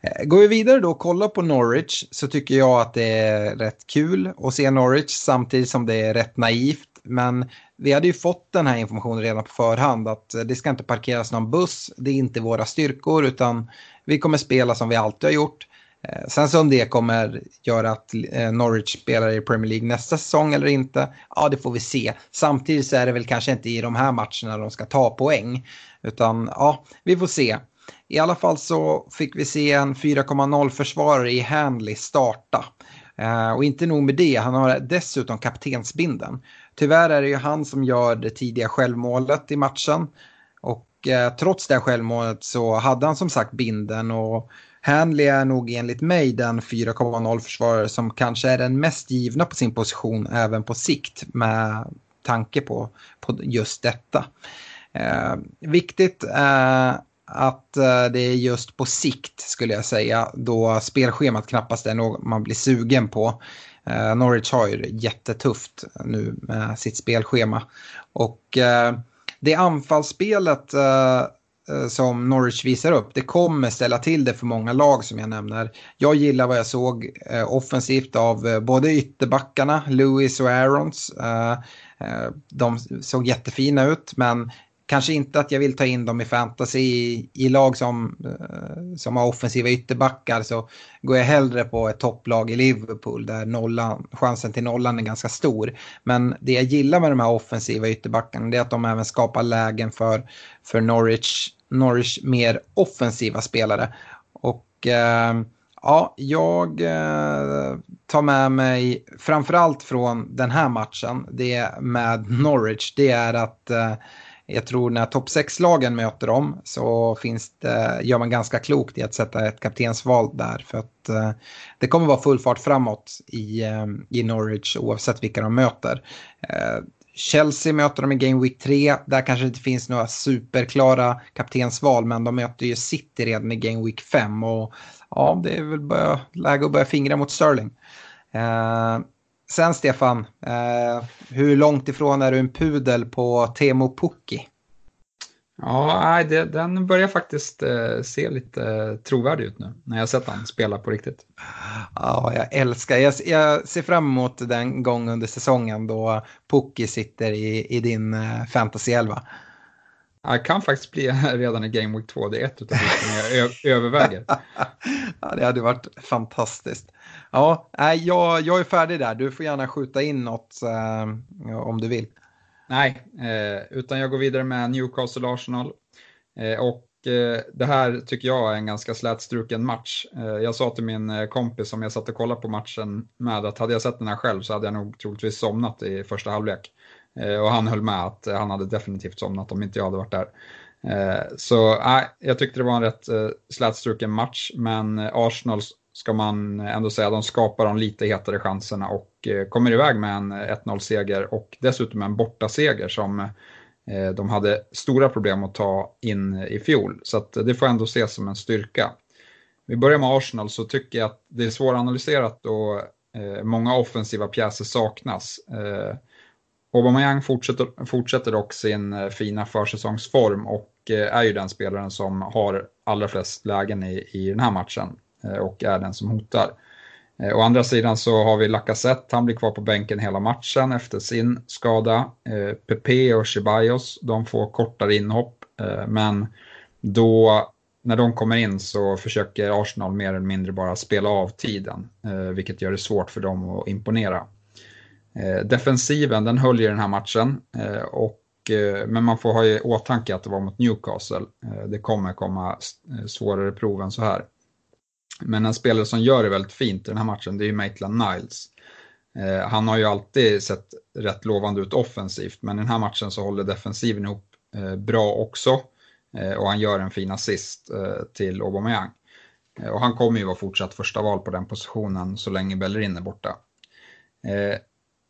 Eh, går vi vidare då och kollar på Norwich så tycker jag att det är rätt kul att se Norwich samtidigt som det är rätt naivt. Men vi hade ju fått den här informationen redan på förhand att det ska inte parkeras någon buss, det är inte våra styrkor utan vi kommer spela som vi alltid har gjort. Eh, sen så om det kommer göra att eh, Norwich spelar i Premier League nästa säsong eller inte, ja det får vi se. Samtidigt så är det väl kanske inte i de här matcherna de ska ta poäng, utan ja, vi får se. I alla fall så fick vi se en 4,0 försvarare i Hanley starta. Eh, och inte nog med det, han har dessutom kaptensbinden. Tyvärr är det ju han som gör det tidiga självmålet i matchen. Och eh, trots det självmålet så hade han som sagt binden och Hanley är nog enligt mig den 4,0 försvarare som kanske är den mest givna på sin position även på sikt med tanke på, på just detta. Eh, viktigt är att eh, det är just på sikt skulle jag säga då spelschemat knappast är något man blir sugen på. Eh, Norwich har ju jättetufft nu med sitt spelschema. Och eh, det anfallsspelet eh, eh som Norwich visar upp, det kommer ställa till det för många lag som jag nämner. Jag gillar vad jag såg eh, offensivt av eh, både ytterbackarna, Lewis och Aarons. Eh, de såg jättefina ut, men kanske inte att jag vill ta in dem i fantasy i, i lag som, eh, som har offensiva ytterbackar så går jag hellre på ett topplag i Liverpool där nollan, chansen till nollan är ganska stor. Men det jag gillar med de här offensiva ytterbackarna är att de även skapar lägen för, för Norwich, Norwich mer offensiva spelare. Och eh, Ja, jag eh, tar med mig framförallt från den här matchen, det med Norwich, det är att eh, jag tror när topp 6-lagen möter dem så finns det, gör man ganska klokt i att sätta ett kaptensval där. För att eh, det kommer vara full fart framåt i, eh, i Norwich oavsett vilka de möter. Eh, Chelsea möter de i Game Week 3. Där kanske det inte finns några superklara kaptensval men de möter ju City redan i Game Week 5. Och ja, det är väl börja, läge att börja fingra mot Sterling. Eh, Sen Stefan, eh, hur långt ifrån är du en pudel på Temo Pukki? Ja, det, den börjar faktiskt eh, se lite eh, trovärdig ut nu när jag sett han spela på riktigt. Ja, jag älskar, jag, jag ser fram emot den gång under säsongen då Pukki sitter i, i din eh, fantasy 11. Det kan faktiskt bli redan i Game Week 2, det är ett av de jag överväger. ja, det hade varit fantastiskt. Ja, jag, jag är färdig där, du får gärna skjuta in något eh, om du vill. Nej, eh, utan jag går vidare med Newcastle Arsenal. Eh, och eh, det här tycker jag är en ganska slätstruken match. Eh, jag sa till min eh, kompis som jag satt och kollade på matchen med att hade jag sett den här själv så hade jag nog troligtvis somnat i första halvlek. Och han höll med att han hade definitivt somnat om inte jag hade varit där. Så äh, jag tyckte det var en rätt slätstruken match, men Arsenals ska man ändå säga, de skapar de lite hetare chanserna och eh, kommer iväg med en eh, 1-0-seger och dessutom en bortaseger som eh, de hade stora problem att ta in i fjol. Så det får ändå ses som en styrka. Vi börjar med Arsenal så tycker jag att det är svåranalyserat och eh, många offensiva pjäser saknas. Eh, Aubameyang fortsätter, fortsätter dock sin eh, fina försäsongsform och är ju den spelaren som har allra flest lägen i, i den här matchen. Eh, och är den som hotar. Eh, å andra sidan så har vi Lacazette, han blir kvar på bänken hela matchen efter sin skada. Eh, Pepe och Ceballos, de får kortare inhopp, men då när de kommer in så försöker Arsenal mer eller mindre bara spela av tiden, vilket gör det svårt för dem att imponera. Defensiven, den höll ju den här matchen, och, men man får ha i åtanke att det var mot Newcastle. Det kommer komma svårare prov än så här. Men en spelare som gör det väldigt fint i den här matchen det är ju Maitland Niles. Eh, han har ju alltid sett rätt lovande ut offensivt men i den här matchen så håller defensiven ihop eh, bra också. Eh, och han gör en fin assist eh, till Aubameyang. Eh, och han kommer ju vara fortsatt första val på den positionen så länge Bellerin är borta. Eh,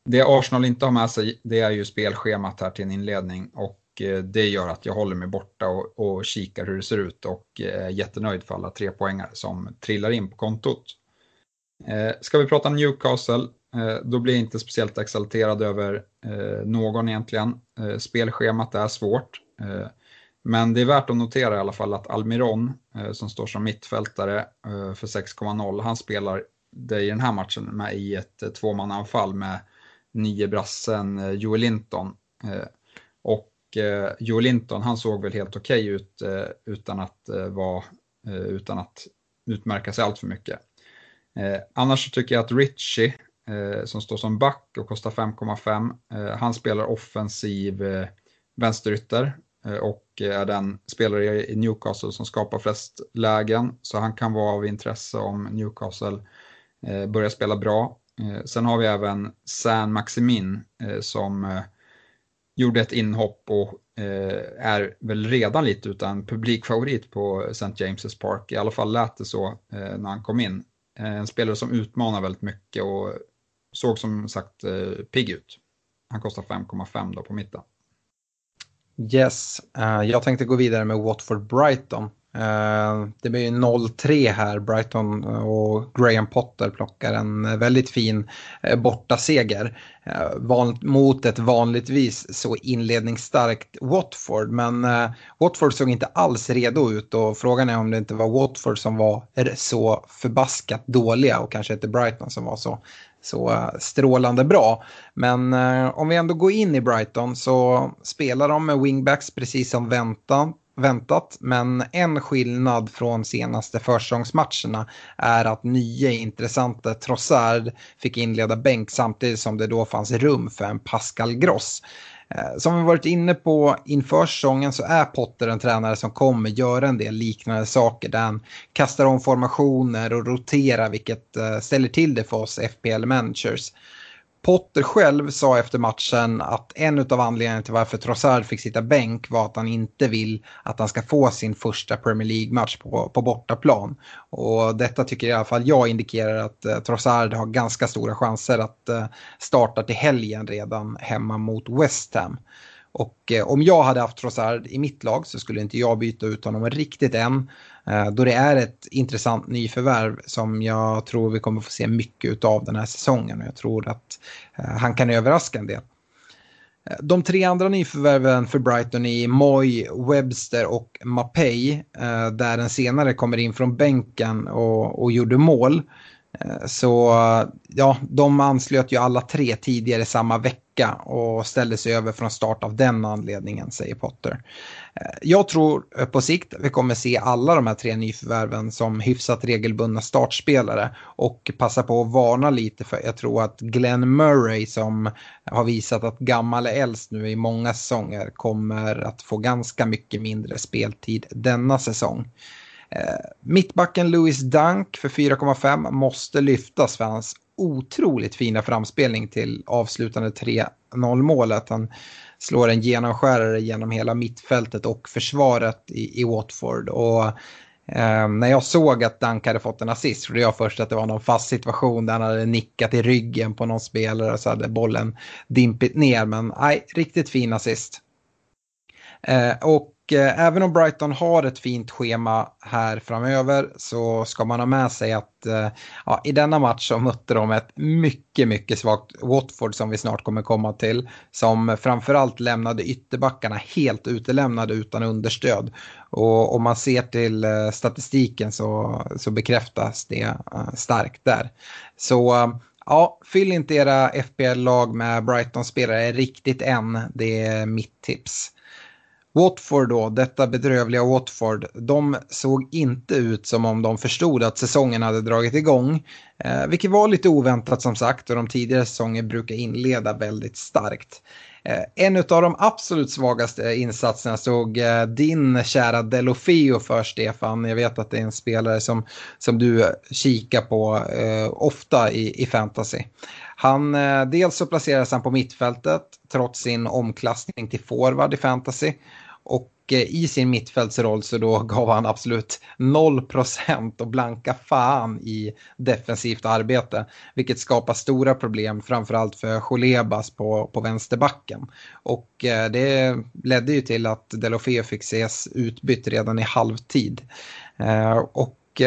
det Arsenal inte har med sig det är ju spelschemat här till en inledning och Eh, det gör att jag håller mig borta och, och kikar hur det ser ut och är jättenöjd för alla tre poängar som trillar in på kontot. Eh, ska vi prata Newcastle, då blir jag inte speciellt exalterad över någon egentligen. Spelschemat är svårt. Men det är värt att notera i alla fall att Almiron, som står som mittfältare för 6,0, han spelar det i den här matchen med i ett tvåmannaanfall med nio brassen Joel Linton. Och eh, Joe Linton, han såg väl helt okej okay ut eh, utan, att, eh, var, eh, utan att utmärka sig allt för mycket. Eh, annars så tycker jag att Richie, eh, som står som back och kostar 5,5, eh, han spelar offensiv eh, vänsterytter eh, och är den spelare i Newcastle som skapar flest lägen. Så han kan vara av intresse om Newcastle börjar spela bra. Sen har vi även San Maximin som gjorde ett inhopp och eh, är väl redan lite utan publikfavorit på St. James' Park. I alla fall lät det så eh, när han kom in. Eh, en spelare som utmanar väldigt mycket och såg som sagt eh, pigg ut. Han kostar 5,5 då på mitten. Yes, uh, jag tänkte gå vidare med Watford Brighton. Eh, det blir 0-3 här, Brighton eh, och Graham Potter plockar en eh, väldigt fin bortaseger mot ett vanligtvis så inledningsstarkt Watford. Men Watford såg inte alls redo ut och frågan är om det inte var Watford som var så förbaskat dåliga och kanske inte Brighton som var så så strålande bra. Men eh, om vi ändå går in i Brighton så spelar de med wingbacks precis som väntat väntat. Men en skillnad från senaste försäsongsmatcherna är att nya intressanta Trossard fick inleda bänk samtidigt som det då fanns rum för en Pascal Gross. Eh, som vi varit inne på inför säsongen så är Potter en tränare som kommer göra en del liknande saker där han kastar om formationer och roterar vilket eh, ställer till det för oss FPL-managers. Potter själv sa efter matchen att en av anledningarna till varför Trossard fick sitta bänk var att han inte vill att han ska få sin första Premier League-match på, på bortaplan. Och detta tycker i alla fall jag indikerar att eh, Trossard har ganska stora chanser att eh, starta till helgen redan hemma mot West Ham. Och eh, om jag hade haft Trossard i mitt lag så skulle inte jag byta ut honom riktigt än. Eh, då det är ett intressant nyförvärv som jag tror vi kommer få se mycket av den här säsongen. Och jag tror att eh, han kan överraska en del. Eh, de tre andra nyförvärven för Brighton är Moy, Webster och Mapei. Där den senare kommer in från bänken och, och gjorde mål. Eh, så ja, de anslöt ju alla tre tidigare samma vecka och ställde sig över från start av den anledningen, säger Potter. Eh, jag tror på sikt vi kommer se alla de här tre nyförvärven som hyfsat regelbundna startspelare och passa på att varna lite för jag tror att Glenn Murray som har visat att gammal är äldst nu i många säsonger kommer att få ganska mycket mindre speltid denna säsong. Eh, mittbacken Louis Dunk för 4,5 måste lyftas för hans otroligt fina framspelning till avslutande 3-0 målet. Han slår en genomskärare genom hela mittfältet och försvaret i, i Watford. Och eh, när jag såg att Dunk hade fått en assist trodde jag först att det var någon fast situation där han hade nickat i ryggen på någon spelare och så hade bollen dimpit ner. Men nej, riktigt fin assist. Eh, och eh, även om Brighton har ett fint schema här framöver så ska man ha med sig att eh, ja, i denna match så mötte de ett mycket, mycket svagt Watford som vi snart kommer komma till. Som framförallt lämnade ytterbackarna helt utelämnade utan understöd. Och om man ser till eh, statistiken så, så bekräftas det eh, starkt där. Så eh, Ja, fyll inte era FPL-lag med Brighton-spelare riktigt än. Det är mitt tips. Watford då, detta bedrövliga Watford, de såg inte ut som om de förstod att säsongen hade dragit igång. Eh, vilket var lite oväntat som sagt och de tidigare säsonger brukar inleda väldigt starkt. Eh, en av de absolut svagaste insatserna såg eh, din kära Delofeo för Stefan. Jag vet att det är en spelare som, som du kikar på eh, ofta i, i fantasy. Han, eh, dels så placeras han på mittfältet trots sin omklassning till forward i fantasy. Och eh, i sin mittfältsroll så då gav han absolut 0% och blanka fan i defensivt arbete. Vilket skapar stora problem framförallt för Cholebas på, på vänsterbacken. Och eh, det ledde ju till att Delofeo fick ses utbytt redan i halvtid. Eh, och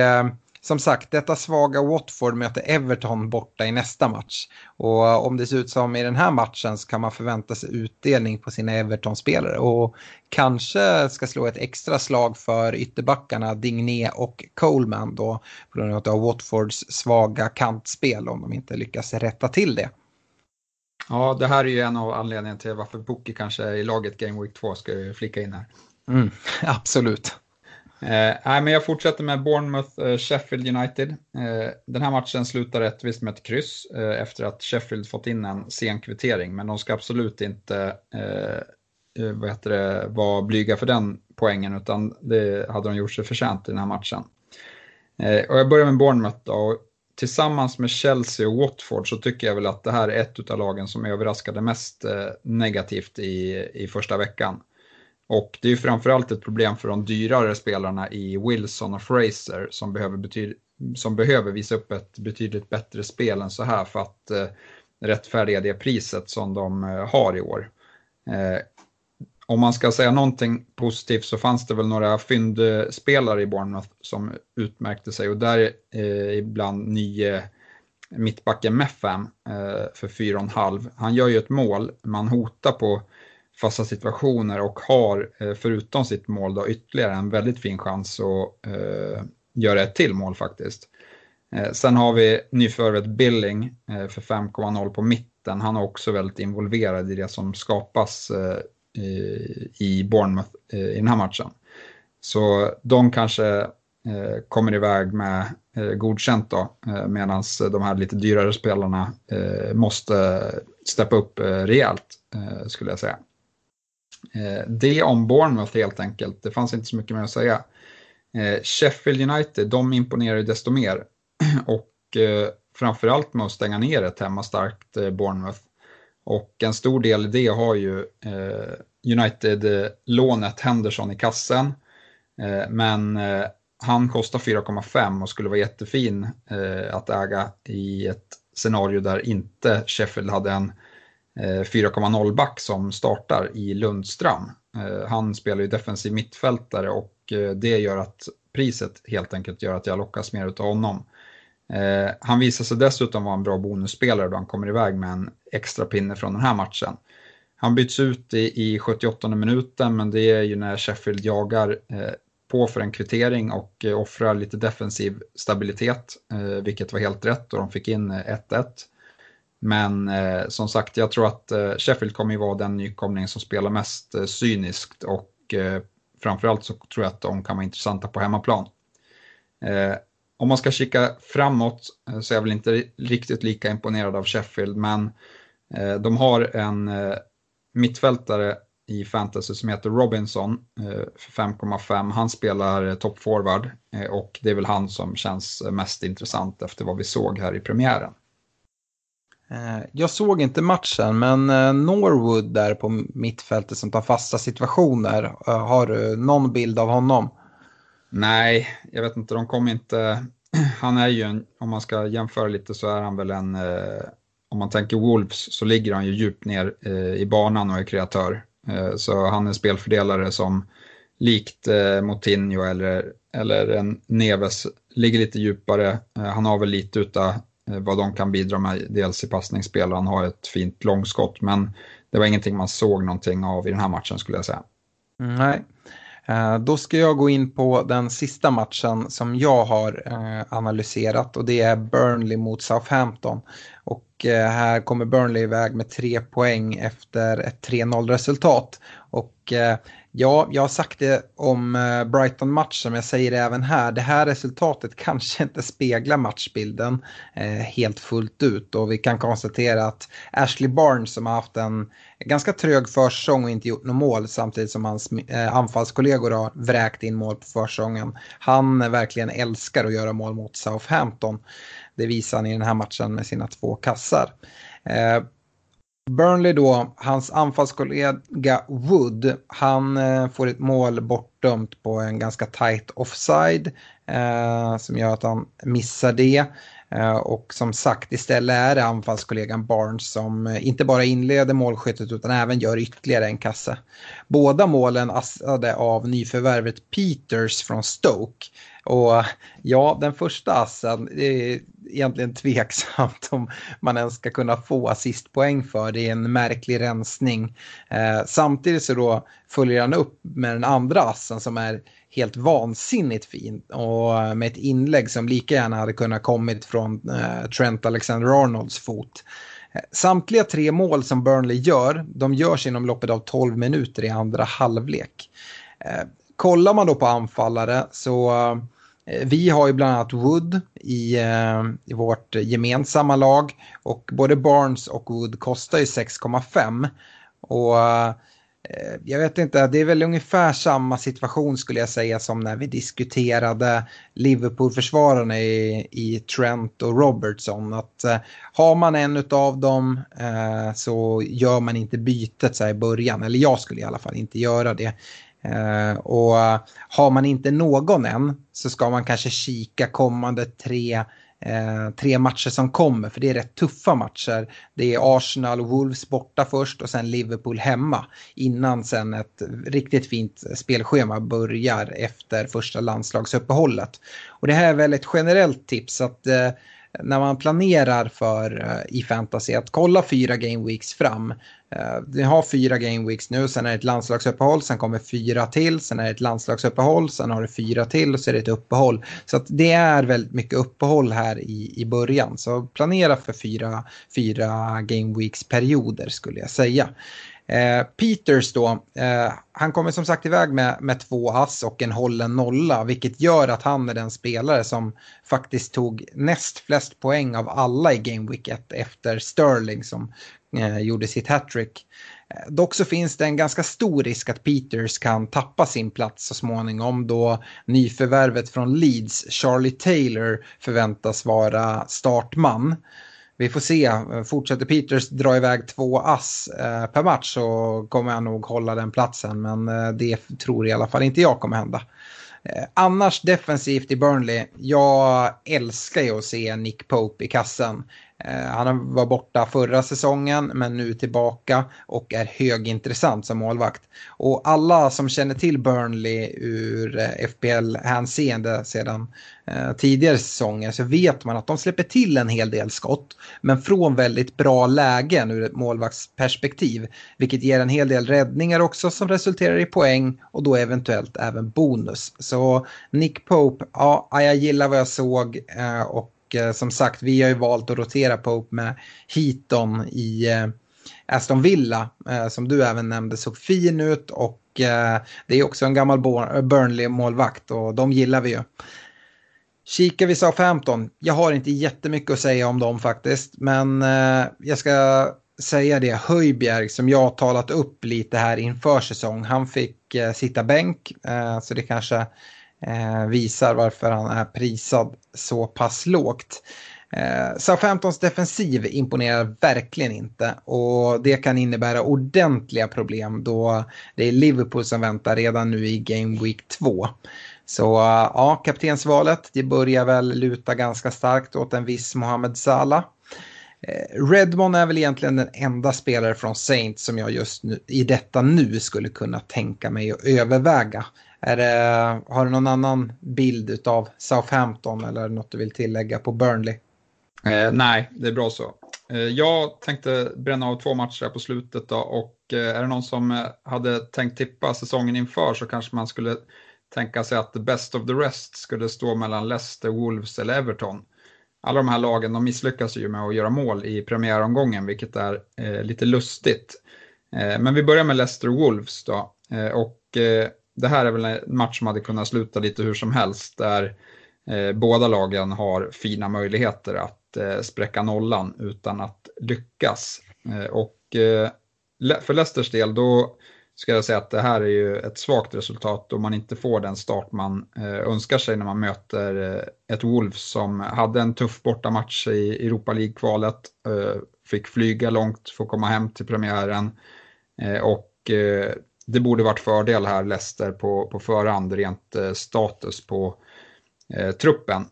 som sagt, detta svaga Watford möter Everton borta i nästa match. Och om det ser ut som i den här matchen så kan man förvänta sig utdelning på sina Everton-spelare. Och kanske ska slå ett extra slag för ytterbackarna Digné och Coleman då på grund av Watfords svaga kantspel om de inte lyckas rätta till det. Ja, det här är ju en av anledningarna till varför Bookie kanske är i laget Game Week 2 ska jag flika in här. Mm, absolut. Eh, men jag fortsätter med Bournemouth eh, Sheffield United. Eh, den här matchen slutar rättvist med ett kryss eh, efter att Sheffield fått in en sen kvittering, men de ska absolut inte eh, eh, vad heter det, vara blyga för den poängen, utan det hade de gjort sig förtjänt i den här matchen. Eh, och jag börjar med Bournemouth då. Tillsammans med Chelsea och Watford så tycker jag väl att det här är ett av lagen som överraskade mest eh, negativt i, i första veckan. Och det är ju framförallt ett problem för de dyrare spelarna i Wilson och Fraser som behöver, som behöver visa upp ett betydligt bättre spel än så här för att eh, rättfärdiga det priset som de eh, har i år. Eh, om man ska säga någonting positivt så fanns det väl några fyndspelare i Bournemouth som utmärkte sig och där eh, ibland nio mittbacken Meffam eh, för 4,5. Han gör ju ett mål, man hotar på fasta situationer och har eh, förutom sitt mål då ytterligare en väldigt fin chans att eh, göra ett till mål faktiskt. Eh, sen har vi nyförvärvet Billing eh, för 5,0 på mitten. Han är också väldigt involverad i det som skapas i Bournemouth i den här matchen. Så de kanske kommer iväg med godkänt då, medan de här lite dyrare spelarna måste steppa upp rejält, skulle jag säga. Eh, det om Bournemouth helt enkelt, det fanns inte så mycket mer att säga. Eh, Sheffield United, de imponerar ju desto mer och eh, framförallt med att stänga ner ett hemmastarkt Bournemouth. Och en stor del i det har ju United-lånet Henderson i kassen. Men han kostar 4,5 och skulle vara jättefin att äga i ett scenario där inte Sheffield hade en Eh, 4,0 back som startar i Lundström. Eh, han spelar ju defensiv mittfältare och eh, det gör att priset helt enkelt gör att jag lockas mer av honom. Han visar sig dessutom vara en bra bonusspelare då han kommer iväg med en extra pinne från den här matchen. Han byts ut i 78 minuten men det är ju när Sheffield jagar på för en kvittering och offrar lite defensiv stabilitet, vilket var helt rätt och de fick in 1-1. Men eh, som sagt, jag tror att eh, Sheffield kommer ju vara den nykomling som spelar mest eh, cyniskt och framförallt så tror jag att de kan vara intressanta på hemmaplan. Om man ska kika framåt så är jag väl inte riktigt lika imponerad av Sheffield, men de har en mittfältare i fantasy som heter Robinson för 5,5. Han spelar toppforward och det är väl han som känns mest intressant efter vad vi såg här i premiären. Eh, jag såg inte matchen, men eh, Norwood där på mittfältet som tar fasta situationer, eh, har du någon bild av honom? Nej, jag vet inte, de kom inte... Han är ju en, om man ska jämföra lite så är han väl en, om man tänker Wolves så ligger han ju djupt ner i banan och är kreatör. Så han är spelfördelare som likt Moutinho eller, eller en Neves ligger lite djupare. Han har väl lite utav Eh, vad de kan bidra med, dels i passningsspel han har ett fint långskott. Men det var ingenting man såg någonting av i den här matchen skulle jag säga. Mm, nej, eh, då ska jag gå in på den sista matchen som jag har eh, analyserat och det är Burnley mot Southampton. Och här kommer Burnley iväg med tre poäng efter ett 3-0 resultat. Och ja, jag har sagt det om eh, Brighton-matchen, men jag säger det även här. Det här resultatet kanske inte speglar matchbilden eh, helt fullt ut. Och vi kan konstatera att Ashley Barnes som har haft en ganska trög försäsong och inte gjort något mål samtidigt som hans eh, anfallskollegor har vräkt in mål på försäsongen. Han verkligen älskar att göra mål mot Southampton. Det visar han i den här matchen med sina två kassar. Burnley då, hans anfallskollega Wood, han eh, får ett mål bortdömt på en ganska tight offside eh, som gör att han missar det. Eh, och som sagt, istället är det anfallskollegan Barnes som eh, inte bara inleder målskyttet utan även gör ytterligare en kasse. Båda målen assade av nyförvärvet Peters från Stoke. Och ja, den första assen, det egentligen tveksamt om man ens ska kunna få assistpoäng för. Det är en märklig rensning. Eh, samtidigt så då följer han upp med den andra assen som är helt vansinnigt fin och med ett inlägg som lika gärna hade kunnat kommit från eh, Trent Alexander-Arnolds fot. Eh, samtliga tre mål som Burnley gör, de görs inom loppet av 12 minuter i andra halvlek. Eh, kollar man då på anfallare så eh, Eh, vi har ju bland annat Wood i, eh, i vårt gemensamma lag och både Barnes och Wood kostar ju 6,5. Och eh, jag vet inte, det är väl ungefär samma situation skulle jag säga som när vi diskuterade Liverpool-försvararna i, i Trent och Robertson. Att eh, har man en av dem eh, så gör man inte bytet så här i början, eller jag skulle i alla fall inte göra det. Eh, och har man inte någon än så ska man kanske kika kommande tre eh, tre matcher som kommer, för det är rätt tuffa matcher. Det är Arsenal och Wolves borta först och sen Liverpool hemma innan sen ett riktigt fint spelschema börjar efter första landslagsuppehållet. Och det här är väl ett generellt tips att eh, när man planerar för uh, i fantasy att kolla fyra game weeks fram. Uh, vi har fyra game weeks nu, sen är det ett landslagsuppehåll, sen kommer fyra till, sen är det ett landslagsuppehåll, sen har du fyra till och så är det ett uppehåll. Så att det är väldigt mycket uppehåll här i, i början. Så planera för fyra, fyra game weeks perioder skulle jag säga. Eh, Peters då, eh, han kommer som sagt iväg med, med två ass och en hållen nolla, vilket gör att han är den spelare som faktiskt tog näst flest poäng av alla i Game Week 1 efter Sterling som eh, gjorde sitt hattrick. Eh, dock så finns det en ganska stor risk att Peters kan tappa sin plats så småningom då nyförvärvet från Leeds, Charlie Taylor, förväntas vara startman vi får se. Fortsätter Peters dra iväg två ass eh, per match så kommer han nog hålla den platsen. Men eh, det tror i alla fall inte jag kommer hända. Eh, annars defensivt i Burnley. Jag älskar ju att se Nick Pope i kassen. Eh, han var borta förra säsongen men nu tillbaka och är högintressant som målvakt. Och alla som känner till Burnley ur eh, FPL-hänseende sedan eh, tidigare säsonger så vet man att de släpper till en hel del skott men från väldigt bra lägen ur ett målvaktsperspektiv. Vilket ger en hel del räddningar också som resulterar i poäng och då eventuellt även bonus. Så Nick Pope, ja, jag gillar vad jag såg och eh, som sagt, vi har ju valt att rotera Pope med Heaton i eh, Aston Villa, eh, som du även nämnde, såg fin ut. Och eh, det är också en gammal Burnley-målvakt och de gillar vi ju. Kikar vi Southampton, jag har inte jättemycket att säga om dem faktiskt, men eh, jag ska säga det, Höjbjerg som jag har talat upp lite här inför säsong, han fick eh, sitta bänk, eh, så det kanske eh, visar varför han är prisad så pass lågt. Eh, Southamptons defensiv imponerar verkligen inte och det kan innebära ordentliga problem då det är Liverpool som väntar redan nu i Game Week 2. Så eh, ja, kaptensvalet det börjar väl luta ganska starkt åt en viss Mohamed Salah. Eh, Redmond är väl egentligen den enda spelare från Saints som jag just nu, i detta nu skulle kunna tänka mig att överväga. Är det, har du någon annan bild av Southampton eller något du vill tillägga på Burnley? Eh, nej, det är bra så. Eh, jag tänkte bränna av två matcher på slutet då, och eh, är det någon som eh, hade tänkt tippa säsongen inför så kanske man skulle tänka sig att the best of the rest skulle stå mellan Leicester, Wolves eller Everton. Alla de här lagen de misslyckas ju med att göra mål i premiäromgången vilket är eh, lite lustigt. Eh, men vi börjar med Leicester Wolves då. Eh, och det här är väl en match som hade kunnat sluta lite hur som helst där eh, båda lagen har fina möjligheter att eh, spräcka nollan utan att lyckas. Eh, och eh, för Leicesters del då ska jag säga att det här är ju ett svagt resultat då man inte får den start man eh, önskar sig när man möter eh, ett Wolves som hade en tuff bortamatch i Europa League-kvalet, eh, fick flyga långt för att komma hem till premiären eh, och eh, det borde varit fördel här Leicester på, på förhand rent eh, status på eh, truppen.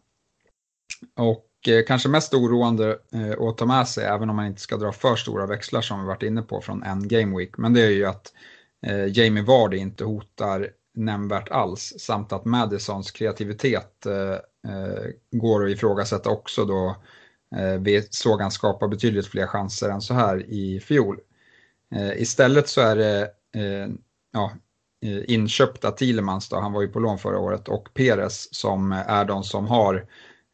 Och eh, kanske mest oroande eh, att ta med sig, även om man inte ska dra för stora växlar som vi varit inne på från en game week, men det är ju att eh, Jamie Vardy inte hotar nämnvärt alls, samt att Madisons kreativitet eh, eh, går att ifrågasätta också då eh, vi såg han skapa betydligt fler chanser än så här i fjol. Eh, istället så är det Eh, ja, eh, inköpta Thielemans, då, han var ju på lån förra året, och Peres som är de som har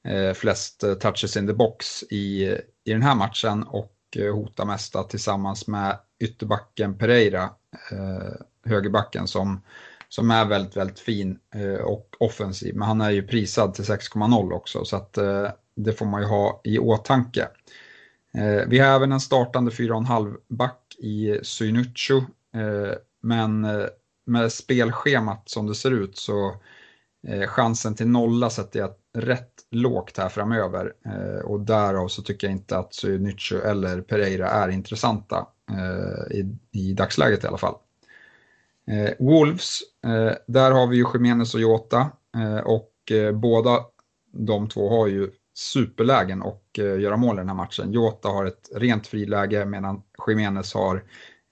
eh, flest eh, touches in the box i, i den här matchen och eh, hotar mesta tillsammans med ytterbacken Pereira, eh, högerbacken som, som är väldigt, väldigt fin eh, och offensiv. Men han är ju prisad till 6,0 också så att eh, det får man ju ha i åtanke. Eh, vi har även en startande 4,5 back i Synucho Eh, men eh, med spelschemat som det ser ut så eh, chansen till nolla sätter jag rätt lågt här framöver. Och därav så tycker jag inte att Synycho eller Pereira är intressanta i, i dagsläget i alla fall. Wolves, där har vi ju Jiménez och Jota och båda de två har ju superlägen och göra mål i den här matchen. Jota har ett rent friläge medan Jiménez har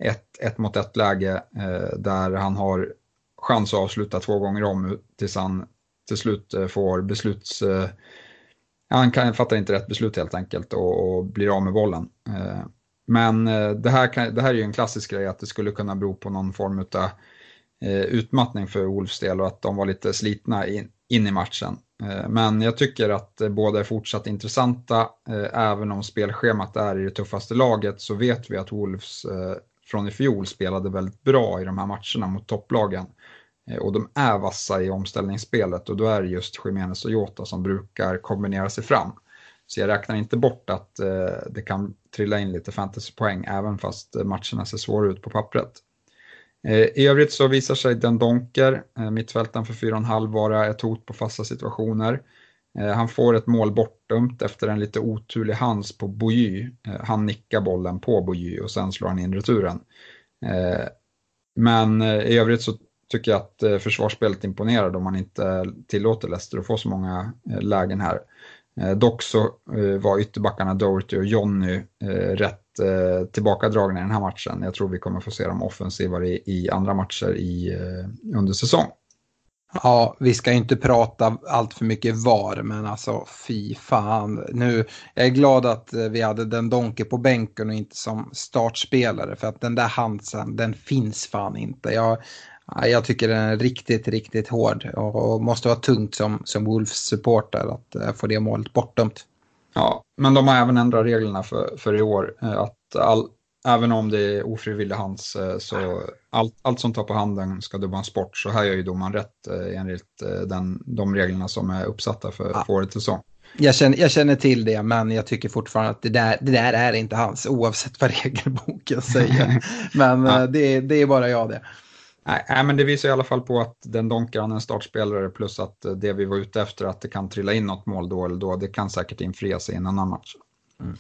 ett, ett mot ett läge eh, där han har chans att avsluta två gånger om tills han till slut eh, får besluts... Eh, han kan, fattar inte rätt beslut helt enkelt och, och blir av med bollen. Eh, men eh, det, här kan, det här är ju en klassisk grej att det skulle kunna bero på någon form av eh, utmattning för Wolves del och att de var lite slitna in, in i matchen. Eh, men jag tycker att båda är fortsatt intressanta. Även om spelschemat är i det tuffaste laget så vet vi att Wolves från i fjol spelade väldigt bra i de här matcherna mot topplagen. Eh, och de är vassa i omställningsspelet och då är det just Jiménez och Jota som brukar kombinera sig fram. Så jag räknar inte bort att eh, det kan trilla in lite fantasypoäng även fast matcherna ser svåra ut på pappret. Eh, I övrigt så visar sig Den Donker, mittfältaren för 4,5 vara ett hot på fasta situationer. Eh, han får ett mål bortdömt efter en lite oturlig hands på Bojy. Eh, han nickar bollen på Bojy och sen slår han in returen. Eh, men i övrigt så tycker jag att försvarsspelet imponerar då man inte tillåter Leicester att få så många lägen här. Dock så var ytterbackarna Doherty och Jonny rätt tillbakadragna i den här matchen. Jag tror vi kommer få se dem offensivare i, andra matcher i, under säsong. Ja, vi ska inte prata allt för mycket VAR, men alltså fy fan. Nu, jag är glad att eh, vi hade den Donke på bänken och inte som startspelare, för att den där Hansen, den finns fan inte. Jag, jag tycker den är riktigt, riktigt hård och, och måste vara tungt som, som Wolves-supporter att uh, få det målet bortdömt. Ja, men de har även ändrat reglerna för, för i år. Eh, att all, även om det är ofrivillig hands eh, så allt, allt som tar på handen ska dömas bort. Så här gör ju domaren rätt eh, enligt den, de reglerna som är uppsatta för, ja. årets säsong. Jag känner, jag känner till det, men jag tycker fortfarande att det där, det där är inte hans, oavsett vad regelboken säger. men ja. det, det är bara jag det. Nej, men det visar i alla fall på att den Donkan är en startspelare plus att det vi var ute efter att det kan trilla in något mål då eller då, det kan säkert infrias i en annan match. Mm.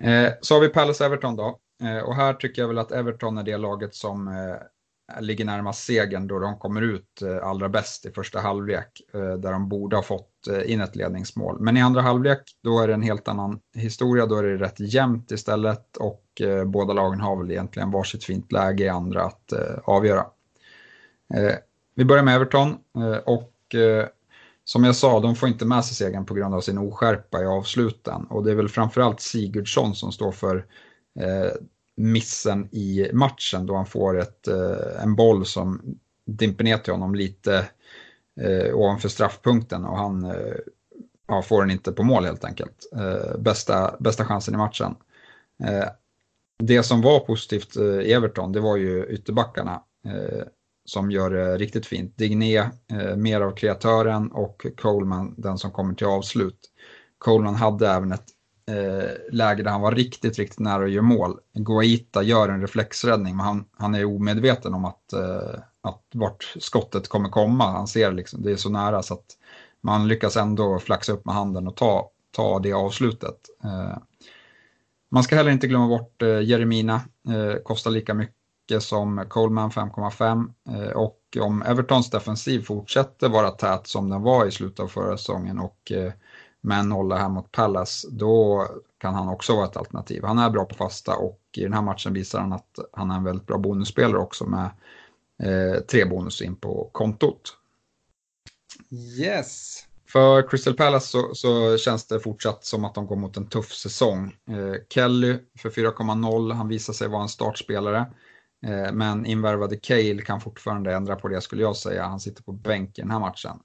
Eh, så har vi Palace-Everton då. Eh, och här tycker jag väl att Everton är det laget som eh, ligger närmast segern då de kommer ut eh, allra bäst i första halvlek där de borde ha fått in ett ledningsmål. Men i andra halvlek då är det en helt annan historia, då är det rätt jämnt istället och båda lagen har väl egentligen varsitt fint läge i andra att avgöra. vi börjar med Everton och som jag sa, de får inte med sig segern på grund av sin oskärpa i avsluten. Och det är väl framförallt Sigurdsson som står för Eh, missen i matchen då han får ett, eh, en boll som dimper ner till honom lite eh, ovanför straffpunkten och han eh, ja, får den inte på mål helt enkelt. Eh, bästa, bästa chansen i matchen. Eh, det som var positivt eh, i Everton, det var ju ytterbackarna som gör det riktigt fint. Digné, mer av kreatören och Coleman den som kommer till avslut. Coleman hade även ett eh, läge där han var riktigt, riktigt nära att göra mål. Guaita gör en reflexräddning men han, han är omedveten om att, eh, att vart skottet kommer komma. Han ser liksom, det är så nära så att man lyckas ändå flaxa upp med handen och ta, ta det avslutet. Eh, man ska heller inte glömma bort eh, Jeremina, eh, kostar lika mycket som Coleman 5,5 eh, och om Evertons defensiv fortsätter vara tät som den var i slutet av förra säsongen och eh, eh, med en nolla här mot Palace, då kan han också vara ett alternativ. Han är bra på fasta och i den här matchen visar han att han är en väldigt bra bonusspelare också med eh, tre bonus in på kontot. Yes. För Crystal Palace så, så, känns det fortsatt som att de går mot en tuff säsong. Eh, Kelly för 4,0, han visar sig vara en startspelare. Eh, men invärvade Cale kan fortfarande ändra på det skulle jag säga. Han sitter på bänk i den här matchen.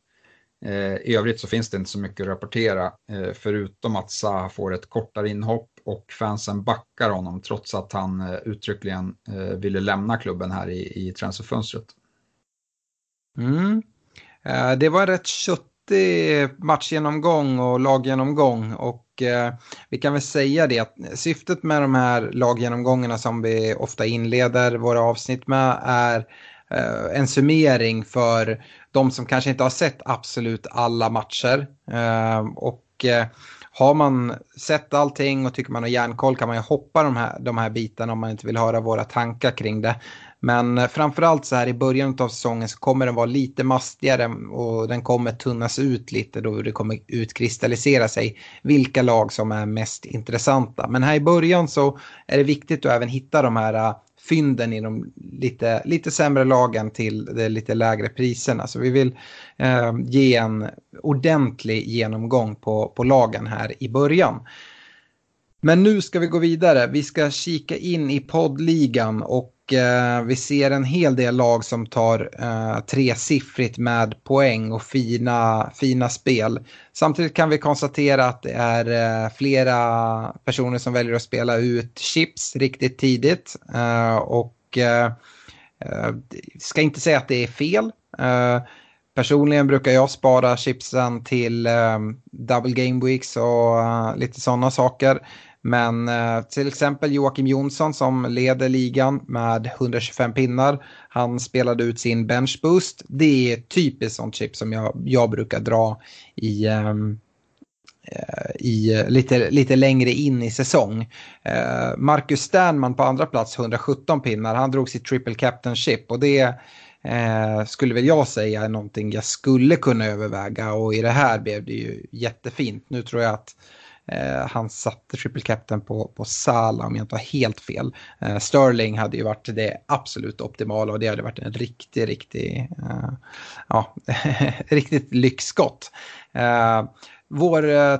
Eh, I övrigt så finns det inte så mycket att rapportera eh, förutom att Zaha får ett kortare inhopp och fansen backar honom trots att han eh, uttryckligen ville lämna klubben här i, i transferfönstret. Mm. Det var rätt köttig matchgenomgång och laggenomgång och vi kan väl säga det att syftet med de här laggenomgångarna som vi ofta inleder våra avsnitt med är eh, en summering för de som kanske inte har sett absolut alla matcher. Eh, och eh, har man sett allting och tycker man har järnkoll kan man ju hoppa de här, de här bitarna om man inte vill höra våra tankar kring det. Men eh, framförallt så här i början av säsongen så kommer den vara lite mastigare och den kommer tunnas ut lite då det kommer utkristallisera sig vilka lag som är mest intressanta. Men här i början så är det viktigt att även hitta de här eh, fynden i de lite, lite sämre lagen till de lite lägre priserna. Så vi vill eh, ge en ordentlig genomgång på, på lagen här i början. Men nu ska vi gå vidare. Vi ska kika in i poddligan och Eh, vi ser en hel del lag som tar eh, tresiffrigt med poäng och fina, fina spel. Samtidigt kan vi konstatera att det är eh, flera personer som väljer att spela ut chips riktigt tidigt. Eh, och eh, eh ska inte säga att det är fel. Eh, Personligen brukar jag spara chipsen till eh, double game weeks och lite sådana saker. Men eh, till exempel Joakim Jonsson som leder ligan med 125 pinnar. Han spelade ut sin bench boost. Det är typiskt sånt chip som jag, jag brukar dra i, ehm, eh, i eh, lite, lite längre in i säsong. Eh, Marcus Sternman på andra plats 117 pinnar. Han drog sitt triple captain chip och det eh, skulle väl jag säga är någonting jag skulle kunna överväga och i det här blev det ju jättefint. Nu tror jag att Eh, han satte triple captain på, på Salah om jag inte har helt fel. Eh, Sterling hade ju varit det absolut optimala och det hade varit en riktig, riktig, eh, ja, riktigt lyxskott. Eh, vår eh,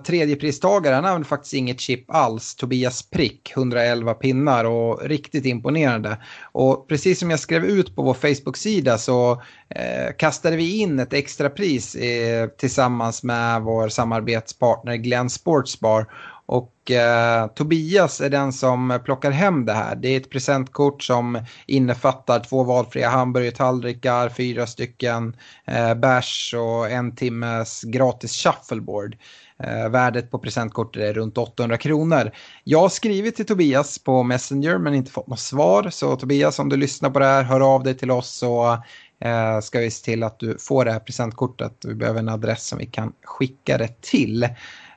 han använde faktiskt inget chip alls, Tobias Prick, 111 pinnar och riktigt imponerande. Och precis som jag skrev ut på vår Facebook-sida så eh, kastade vi in ett extra pris eh, tillsammans med vår samarbetspartner Glenn Sportsbar och eh, Tobias är den som plockar hem det här. Det är ett presentkort som innefattar två valfria hamburgertallrikar, fyra stycken eh, bärs och en timmes gratis shuffleboard. Eh, värdet på presentkortet är runt 800 kronor. Jag har skrivit till Tobias på Messenger men inte fått något svar. Så Tobias om du lyssnar på det här, hör av dig till oss så eh, ska vi se till att du får det här presentkortet. Vi behöver en adress som vi kan skicka det till.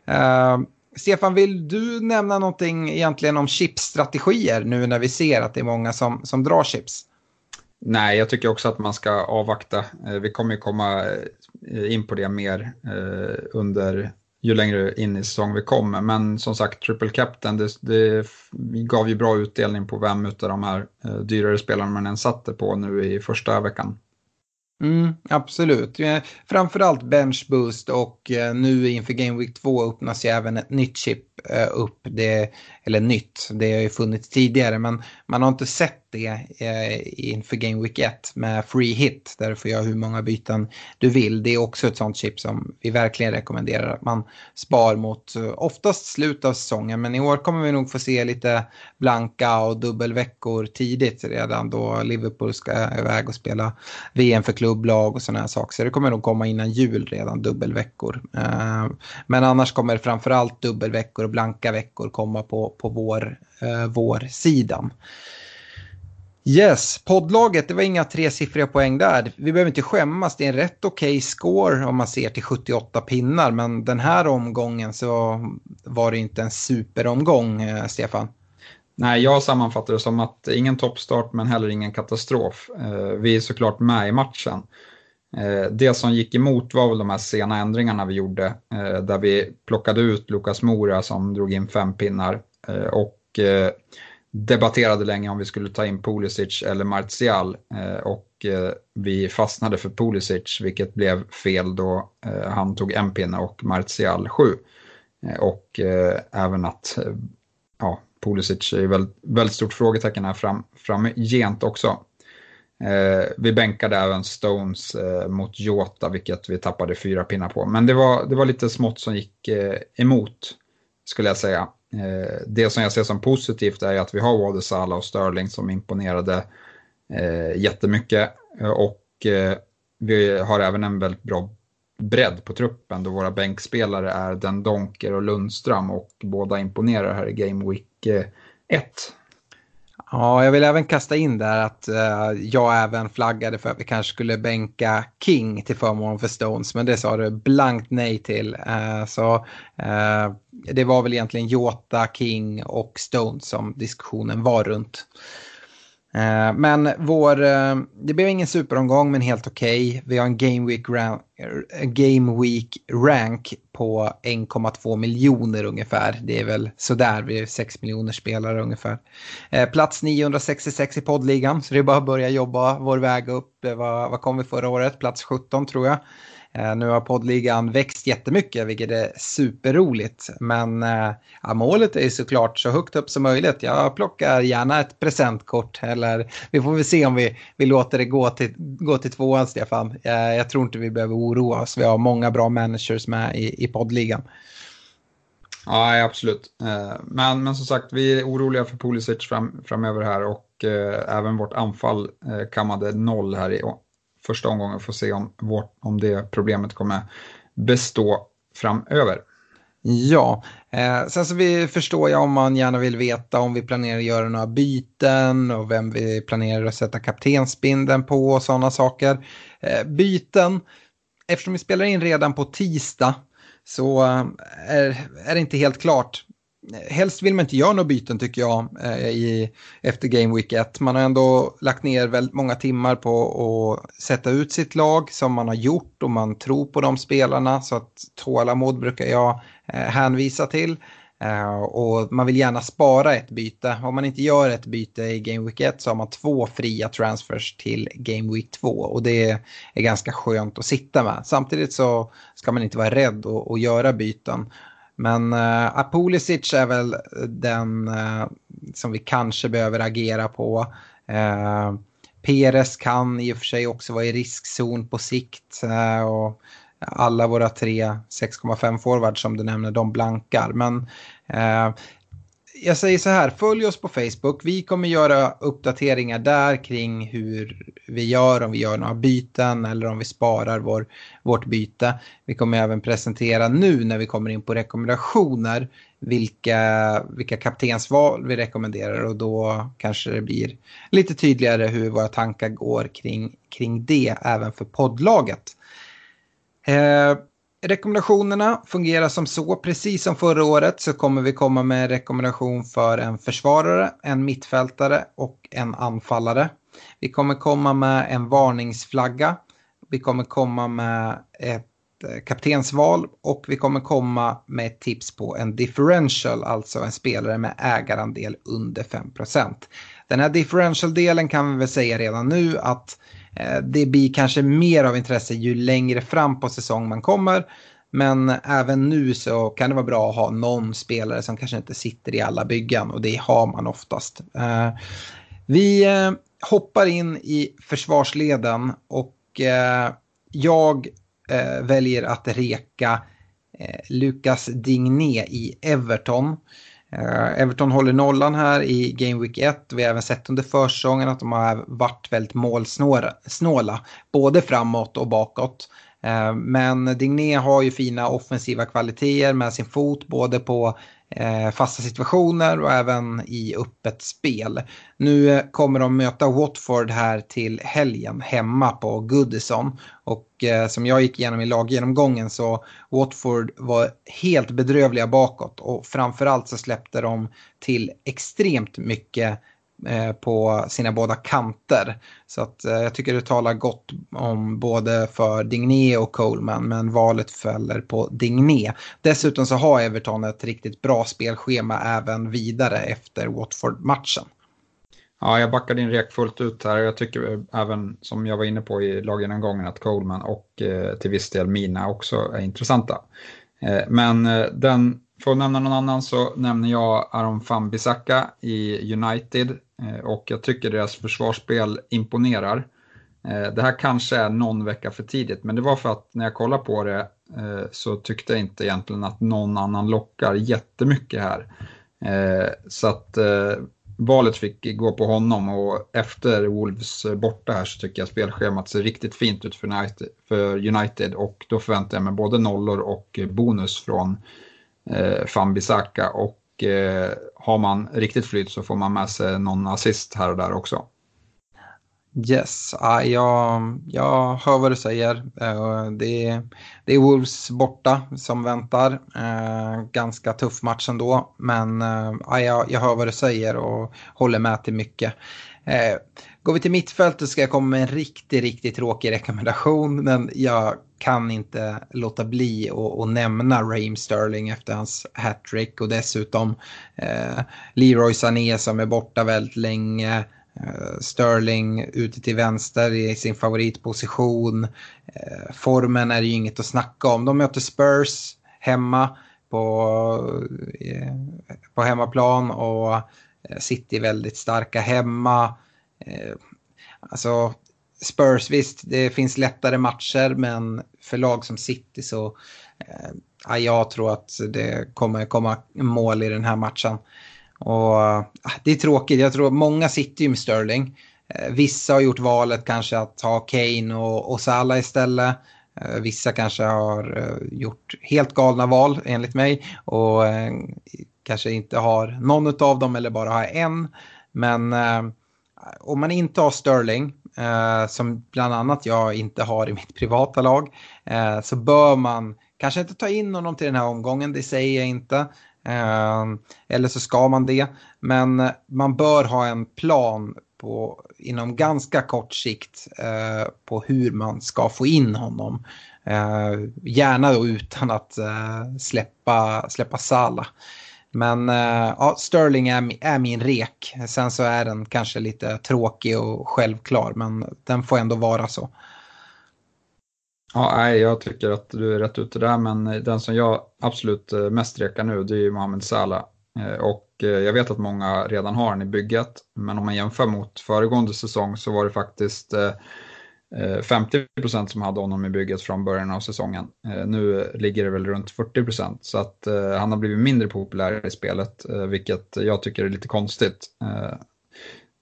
Uh, Stefan, vill du nämna någonting egentligen om chipsstrategier nu när vi ser att det är många som, som drar chips? Nej, jag tycker också att man ska avvakta. Eh, vi kommer ju komma eh, in på det mer eh, under ju längre in i säsong vi kommer. Men som sagt, Triple Captain, det, det gav ju bra utdelning på vem av de här dyrare spelarna man än satte på nu i första veckan. Mm, absolut. Framförallt bench boost och eh, nu inför Game Week 2 öppnas ju även ett nytt chip Eh, upp. Det, eller nytt, det har ju funnits tidigare men man har inte sett det eh, inför Game Week 1 med free hit där du får göra hur många byten du vill. Det är också ett sånt chip som vi verkligen rekommenderar att man spar mot eh, oftast slut av säsongen men i år kommer vi nog få se lite blanka och dubbelveckor tidigt redan då Liverpool ska iväg och spela VM för klubblag och sådana här saker. Så det kommer nog komma innan jul redan dubbelveckor. Eh, men annars kommer det framförallt dubbelveckor och blanka veckor komma på, på vår, eh, vårsidan. Yes, poddlaget, det var inga tresiffriga poäng där. Vi behöver inte skämmas, det är en rätt okej okay score om man ser till 78 pinnar. Men den här omgången så var det inte en superomgång, eh, Stefan. Nej, jag sammanfattar det som att ingen toppstart men heller ingen katastrof. Eh, vi är såklart med i matchen. Eh, det som gick emot var väl de här sena ändringarna vi gjorde, eh, där vi plockade ut Lukas Mora som drog in fem pinnar. Eh, och debatterade länge om vi skulle ta in Pulisic eller Martial och vi fastnade för Pulisic vilket blev fel då han tog en pinne och Martial sju. Och även att ja, Pulisic är väldigt, väldigt stort frågetecken här fram, framgent också. Eh, vi bänkade även Stones eh, mot Jota vilket vi tappade fyra pinnar på. Men det var, det var lite smått som gick eh, emot skulle jag säga. Eh, det som jag ser som positivt är att vi har Wade Salah och Sterling som imponerade eh, jättemycket. Och eh, vi har även en väldigt bra bredd på truppen då våra bänkspelare är Den Donker och Lundström och båda imponerar här i Game Week 1. Ja, jag vill även kasta in där att uh, jag även flaggade för att vi kanske skulle bänka King till förmån för Stones, men det sa du blankt nej till. Uh, så uh, det var väl egentligen Jota, King och Stones som diskussionen var runt. Eh, men vår, eh, det blev ingen superomgång men helt okej. Okay. Vi har en Game Week, rank, eh, Game Week rank på 1,2 miljoner ungefär. Det är väl sådär, vi är 6 miljoner spelare ungefär. Eh, plats 966 i poddligan, så det är bara att börja jobba vår väg upp. Eh, vad, vad kom vi förra året? Plats 17 tror jag. Eh, nu har poddligan växt jättemycket, vilket är superroligt. Men eh, ja, målet är såklart så högt upp som möjligt. Jag plockar gärna ett presentkort. Eller vi får väl se om vi, vi låter det gå till, gå till tvåan, Stefan. Eh, jag tror inte vi behöver oroa oss. Vi har många bra managers med i, i poddligan. Ja, absolut. Men, men som sagt, vi är oroliga för Pulisic fram, framöver här och även vårt anfall kammade noll här i första omgången. Får se om, vårt, om det problemet kommer bestå framöver. Ja, eh, sen så vi förstår jag om man gärna vill veta om vi planerar att göra några byten och vem vi planerar att sätta kaptensbindeln på och sådana saker. Eh, byten, eftersom vi spelar in redan på tisdag så eh, är, är det inte helt klart helst vill man inte göra några byten tycker jag eh, i, efter Game Week 1. Man har ändå lagt ner väldigt många timmar på att sätta ut sitt lag som man har gjort och man tror på de spelarna så att tålamod brukar jag eh, hänvisa till. Eh, och man vill gärna spara ett byte. Om man inte gör ett byte i Game Week 1 så har man två fria transfers till Game Week 2 och det är ganska skönt att sitta med. Samtidigt så ska man inte vara rädd att, att göra byten. Men eh, Apulisic är väl den eh, som vi kanske behöver agera på. Eh, Peres kan i och för sig också vara i riskzon på sikt. Eh, och alla våra tre 6,5 forwards som du nämner, de blankar. Men eh, jag säger så här, följ oss på Facebook. Vi kommer göra uppdateringar där kring hur vi gör, om vi gör några byten eller om vi sparar vår, vårt byte. Vi kommer även presentera nu när vi kommer in på rekommendationer vilka, vilka kaptensval vi rekommenderar och då kanske det blir lite tydligare hur våra tankar går kring, kring det även för poddlaget. Eh, Rekommendationerna fungerar som så. Precis som förra året så kommer vi komma med en rekommendation för en försvarare, en mittfältare och en anfallare. Vi kommer komma med en varningsflagga. Vi kommer komma med ett eh, kaptensval och vi kommer komma med ett tips på en differential, alltså en spelare med ägarandel under 5% Den här differential-delen kan vi väl säga redan nu att Eh, det blir kanske mer av intresse ju längre fram på säsong man kommer. Men även nu så kan det vara bra att ha någon spelare som kanske inte sitter i alla byggen och det har man oftast. Eh, vi eh, hoppar in i försvarsleden och jag väljer att reka Lukas Digné i Everton. Uh, Everton håller nollan här i Game Week 1. Vi har även sett under försäsongen att de har varit väldigt målsnåla. Både framåt och bakåt. Eh, men Digné har ju fina offensiva kvaliteter med sin fot både på Eh, fasta situationer och även i öppet spel. Nu eh, kommer de möta Watford här till helgen hemma på Goodison. Och eh, som jag gick igenom i laggenomgången så Watford var helt bedrövliga bakåt och framförallt så släppte de till extremt mycket Eh, på sina båda kanter. Så att eh, jag tycker det talar gott om både för Digné och Coleman men valet fäller på Digné. Dessutom så har Everton ett riktigt bra spelschema även vidare efter Watford-matchen. Ja, jag backar din rek fullt ut här. Jag tycker även, som jag var inne på i laggenomgången, att Coleman och eh, till viss del Mina också är intressanta. Eh, men eh, den, för att nämna någon annan så nämner jag Aron Fambisaka i United Eh, och jag tycker deras försvarsspel imponerar. Eh, det här kanske är någon vecka för tidigt, men det var för att när jag kollade på det eh, så tyckte jag inte egentligen att någon annan lockar jättemycket här. Så att valet fick gå på honom och efter Wolves borta här så tycker jag spelschemat ser riktigt fint ut för United, för United och då förväntar jag mig både nollor och bonus från eh, Fambisaka och eh, har man riktigt flyt så får man med sig någon assist här och där också. Yes, ah, jag, jag hör vad du säger. Eh, det är, det är Wolves borta som väntar. Eh, ganska tuff match ändå, men eh, ah, jag, jag hör vad du säger och håller med till mycket. Går vi till mittfältet ska jag komma med en riktigt, riktigt tråkig rekommendation. Men jag kan inte låta bli att nämna Raheem Sterling efter hans hattrick. Och dessutom eh, Leroy Sané som är borta väldigt länge. Eh, Sterling ute till vänster i sin favoritposition. Eh, formen är ju inget att snacka om. De möter Spurs hemma på, eh, på hemmaplan och eh, City väldigt starka hemma. Eh, alltså Spurs, visst det finns lättare matcher men för lag som City så eh, ja, jag tror att det kommer komma mål i den här matchen. Och eh, det är tråkigt, jag tror många sitter ju med Sterling. Eh, vissa har gjort valet kanske att ha Kane och, och Salah istället. Vissa kanske har gjort helt galna val enligt mig och kanske inte har någon av dem eller bara har en. Men om man inte har Sterling, Eh, som bland annat jag inte har i mitt privata lag, eh, så bör man kanske inte ta in honom till den här omgången, det säger jag inte. Eh, eller så ska man det. Men man bör ha en plan på, inom ganska kort sikt eh, på hur man ska få in honom. Eh, gärna då utan att eh, släppa, släppa Sala. Men eh, ja, Sterling är, är min rek. Sen så är den kanske lite tråkig och självklar men den får ändå vara så. Ja, nej, jag tycker att du är rätt ute där, men den som jag absolut eh, mest rekar nu det är ju Mohamed Salah. Eh, och jag vet att många redan har den i bygget, men om man jämför mot föregående säsong så var det faktiskt Eh, 50% som hade honom i bygget från början av säsongen. Eh, nu ligger det väl runt 40% så att eh, han har blivit mindre populär i spelet, vilket jag tycker är lite konstigt.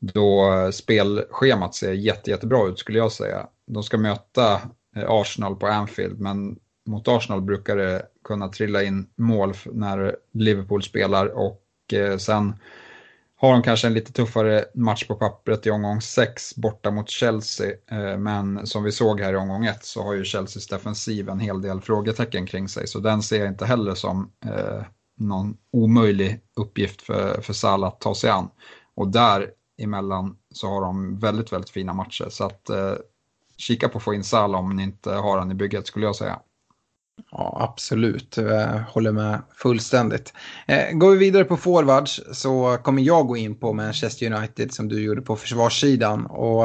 Då spelschemat ser jätte, jättebra ut skulle jag säga. De ska möta Arsenal på Anfield, men mot Arsenal brukar det kunna trilla in mål när Liverpool spelar och eh, sen har de kanske en lite tuffare match på pappret i omgång 6 borta mot Chelsea. Eh, men som vi såg här i omgång 1 så har ju Chelseas defensiv en hel del frågetecken kring sig. Så den ser jag inte heller som eh, någon omöjlig uppgift för, för Salah att ta sig an. Och däremellan så har de väldigt, väldigt fina matcher. Så att eh, kika på att få in Salah om ni inte har han i bygget skulle jag säga. Ja, absolut. Jag håller med fullständigt. Eh, går vi vidare på forwards så kommer jag gå in på Manchester United som du gjorde på försvarssidan. Och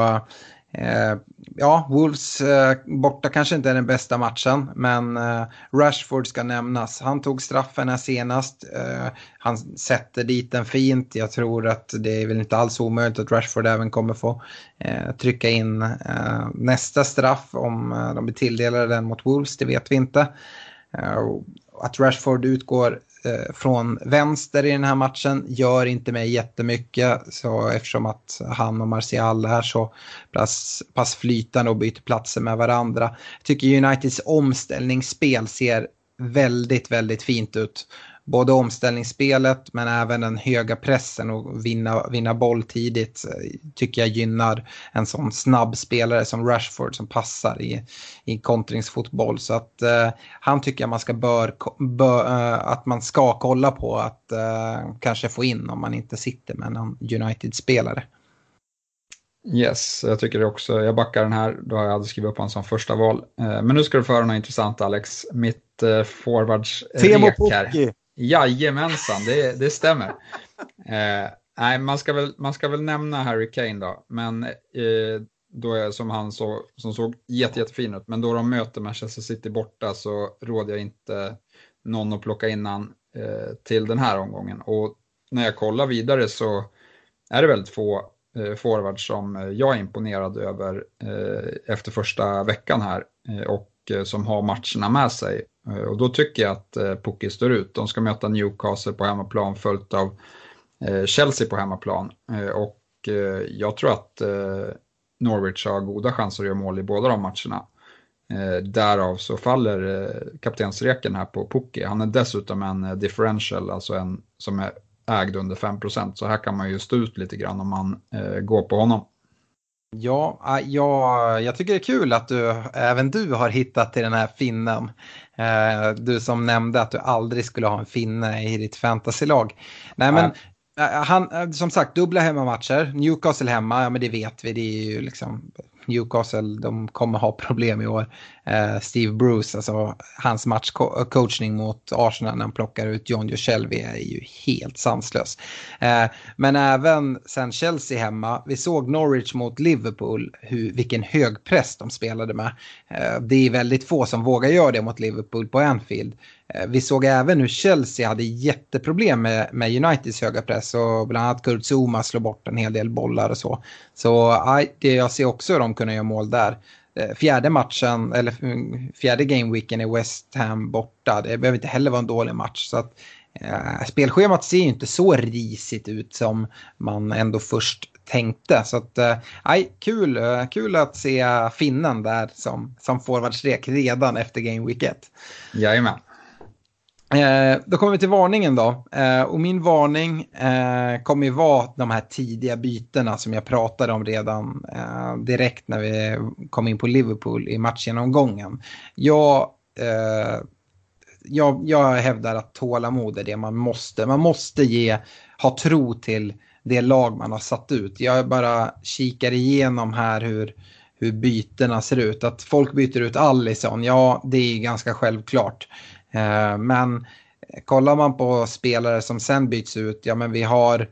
Eh, ja, Wolves eh, borta kanske inte är den bästa matchen, men eh, Rashford ska nämnas. Han tog straffen här senast. Eh, han sätter dit den fint. Jag tror att det är väl inte alls omöjligt att Rashford även kommer få eh, trycka in nästa straff om de blir tilldelade den mot Wolves, det vet vi inte. att Rashford utgår Eh, från vänster i den här matchen gör inte mig jättemycket. Så eftersom att han och Martial är så pass, pass flytande och byter platser med varandra. Jag tycker Uniteds omställningsspel ser väldigt, väldigt fint ut både omställningsspelet men även den höga pressen och vinna, vinna boll tidigt eh, tycker jag gynnar en sån snabb spelare som Rashford som passar i, i kontringsfotboll. Så att eh, han tycker jag man ska bör, bör eh, att man ska kolla på att eh, kanske få in om man inte sitter med någon United-spelare. Yes, jag tycker det också. Jag backar den här, då har jag aldrig skrivit upp honom som första val. Eh, men nu ska du få höra något intressant Alex. Mitt eh, forwards rek här. Jajamensan, det, det stämmer. Eh, nej, man ska, väl, man ska väl nämna Harry Kane då, men eh, då är som han så, som såg jätte, jättefin ut, men då de möter Manchester City borta så råder jag inte någon att plocka in han eh, till den här omgången. Och när jag kollar vidare så är det väldigt få eh, forwards som eh, jag är imponerad över eh, efter första veckan här eh, och eh, som har matcherna med sig. Eh, och då tycker jag att eh, står ut. De ska möta Newcastle på hemmaplan följt av eh, Chelsea på hemmaplan. Eh, och jag tror att Norwich har goda chanser att göra mål i båda de matcherna. Därav så faller kaptensreken här på Pukki. Han är dessutom en differential, alltså en som är ägd under 5% Så här kan man ju stå ut lite grann om man går på honom. Ja, ah, ja, jag tycker det är kul att du, även du har hittat till den här finnen. Eh, du som nämnde att du aldrig skulle ha en finne i ditt fantasylag. Nej, men han, som sagt, dubbla hemmamatcher. Newcastle hemma, ja men det vet vi. Det är ju liksom Newcastle, de kommer ha problem i år. Eh, Steve Bruce, alltså hans matchcoachning mot Arsenal när han plockar ut John Joe är ju helt sanslös. Eh, men även sen Chelsea hemma, vi såg Norwich mot Liverpool, hur, vilken hög press de spelade med. Eh, det är väldigt få som vågar göra det mot Liverpool på Anfield. Eh, vi såg även hur Chelsea hade jätteproblem med, med Uniteds höga press och bland annat Kurt Zuma slår bort en hel del bollar och så. Så det jag ser också hur de kunde göra mål där. Eh, fjärde matchen, eller mm, fjärde gameweeken är West Ham borta. Det behöver inte heller vara en dålig match. Så att, eh, spelschemat ser ju inte så risigt ut som man ändå först tänkte. Så att, eh, kul, eh, kul att se finnen där som, som forwardstrek redan efter gameweek 1. Jajamän. Eh, då kommer vi till varningen då. Eh, och min varning eh, kommer ju vara de här tidiga bytena som jag pratade om redan eh, direkt när vi kom in på Liverpool i matchgenomgången. Jag, eh, jag, jag hävdar att tålamod är det man måste. Man måste ge, ha tro till det lag man har satt ut. Jag bara kikar igenom här hur, hur bytena ser ut. Att folk byter ut Allison, ja det är ganska självklart. Eh, men kollar man på spelare som sen byts ut, ja men vi har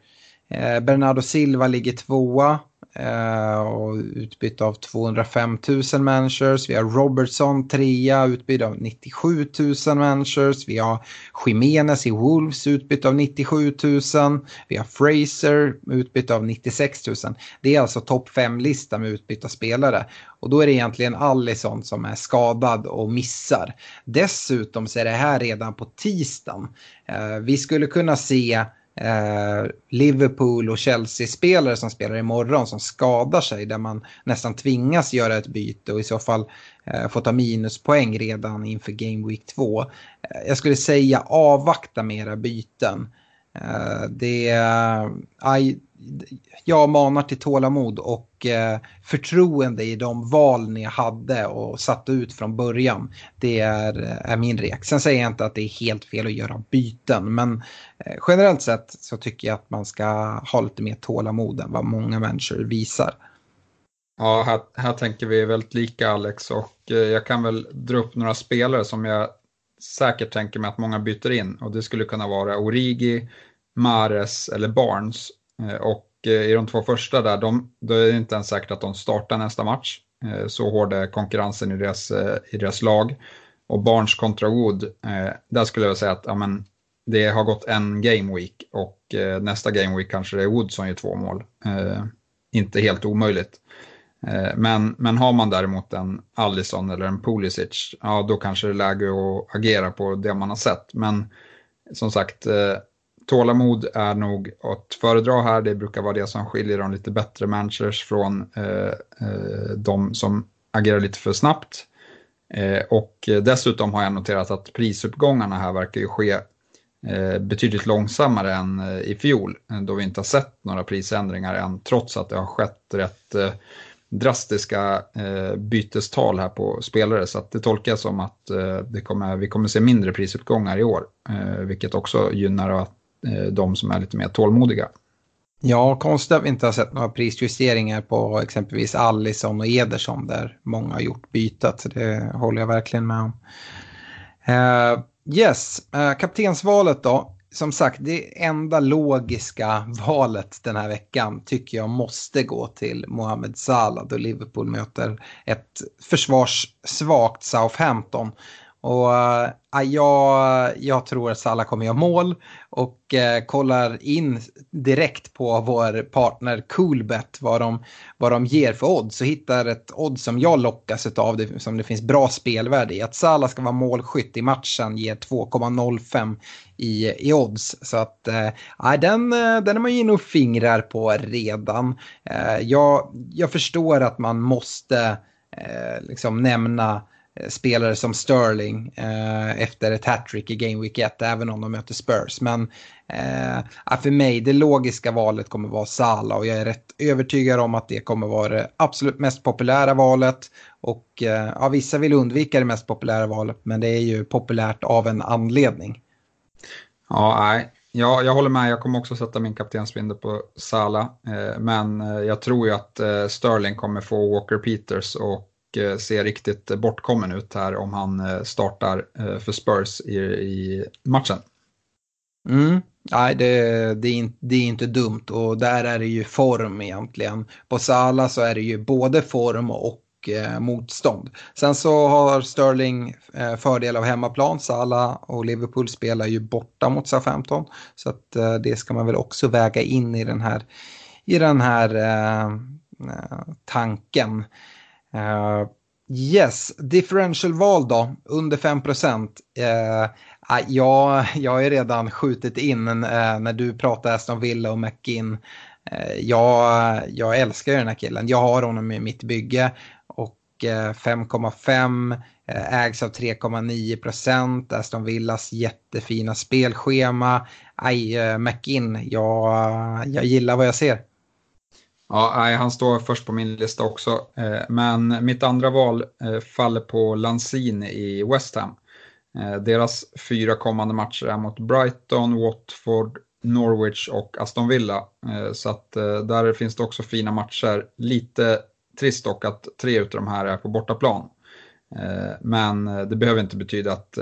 eh, Bernardo Silva ligger tvåa. Eh, och utbyte av 205 000 managers. Vi har Robertson trea utbytt av 97 000 managers. Vi har Jimenez i Wolves utbyte av 97 000. Vi har Fraser utbyte av 96 000. Det är alltså topp 5-lista med utbytta spelare. Och då är det egentligen Allison som är skadad och missar. Dessutom så är det här redan på tisdagen. Eh, vi skulle kunna se Eh, Liverpool och Chelsea-spelare som spelar imorgon som skadar sig där man nästan tvingas göra ett byte och i så fall eh, få ta minuspoäng redan inför Game Week 2. Eh, jag skulle säga avvakta mera byten. Eh, det, eh, aj, jag manar till tålamod och eh, förtroende i de val ni hade och satte ut från början. Det är, eh, är min rek. Sen säger jag inte att det är helt fel att göra byten, men eh, generellt sett så tycker jag att man ska ha lite mer tålamod än vad många människor visar. Ja, här, här tänker vi väldigt lika Alex och eh, jag kan väl dra upp några spelare som jag säkert tänker mig att många byter in och det skulle kunna vara Origi, Mares eller Barnes Eh, och eh, i de två första där, de, då är det inte ens säkert att de startar nästa match. Eh, så hård är konkurrensen i deras, i deras lag. Och Barnes kontra Wood, där skulle jag säga att ja, men, det har gått en game week och nästa game week kanske det är Wood som gör två mål. inte helt omöjligt. Men, men har man däremot en Allison eller en Pulisic, ja då kanske det är läge att agera på det man har sett. Men som sagt, tålamod är nog att föredra här. Det brukar vara det som skiljer de lite bättre managers från eh, eh, de som agerar lite för snabbt. Eh, och dessutom har jag noterat att prisuppgångarna här verkar ju ske eh, betydligt långsammare än eh, i fjol, eh, då vi inte har sett några prisändringar än, trots att det har skett rätt drastiska bytestal här på spelare. Så att det tolkar jag som att det kommer, vi kommer se mindre prisuppgångar i år, vilket också gynnar att Eh, de som är lite mer tålmodiga. Ja, konstigt att vi inte har sett några prisjusteringar på exempelvis Allison och Ederson där många har gjort bytet. Så det håller jag verkligen med om. Uh, yes, uh, kaptensvalet då. Som sagt, det enda logiska valet den här veckan tycker jag måste gå till Mohamed Salah då Liverpool möter ett försvarssvagt Southampton. Och äh, jag, jag tror att Salah kommer göra mål och äh, kollar in direkt på vår partner Coolbet vad de, vad de ger för odds. Så hittar ett odds som jag lockas av, det, som det finns bra spelvärde i. Att Salah ska vara målskytt i matchen ger 2,05 i, i odds. Så att äh, den, den är man ju inne och fingrar på redan. Äh, jag, jag förstår att man måste liksom nämna Eh, spelare som Sterling eh, efter ett hattrick i Game Week 1, även om de möter Spurs. Men eh, för mig, det logiska valet kommer vara Salah och jag är rätt övertygad om att det kommer vara det absolut mest populära valet. Och eh, ja, vissa vill undvika det mest populära valet, men det är ju populärt av en anledning. Ja, nej. Ja, jag håller med. Jag kommer också sätta min kaptensbindel på Sala. Eh, men eh, jag tror ju att eh, Sterling kommer få Walker Peters och Eh, se riktigt bortkommen ut här om han eh, startar eh, för Spurs i, i matchen. Mm. Nej, det, det, är, det är inte dumt och där är det ju form egentligen. På Sala så är det ju både form och eh, motstånd. Sen så har Sterling eh, fördel av hemmaplan. Salah och Liverpool spelar ju borta mot Sa15. Så att eh, det ska man väl också väga in i den här, i den här eh, eh, tanken. Uh, yes, differential-val då, under 5 procent. Eh, ah, ja, jag har ju redan skjutit in eh, när du pratar Aston Villa och McIn. Jag, jag älskar ju den här killen. Jag har honom i mitt bygge och 5,5 ägs av 3,9 procent. Aston Villas jättefina spelschema. Aj, eh, McIn, jag, jag gillar vad jag ser. Ja, han står först på min lista också. Eh, men mitt andra val eh, faller på Lanzini i West Ham. Eh, deras fyra kommande matcher är mot Brighton, Watford, Norwich och Aston Villa. Så att där finns det också fina matcher. Lite trist dock att tre av de här är på bortaplan. Men det behöver inte betyda att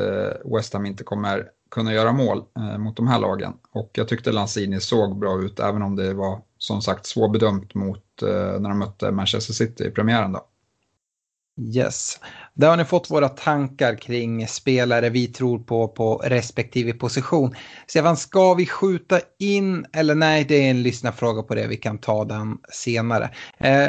West Ham inte kommer kunna göra mål eh, mot de här lagen. Och jag tyckte Lanzini såg bra ut även om det var som sagt svårbedömt mot eh, när de mötte Manchester City i premiären. Då. Yes, där har ni fått våra tankar kring spelare vi tror på på respektive position. Stefan, ska vi skjuta in eller nej, det är en lyssnarfråga på det, vi kan ta den senare. Eh,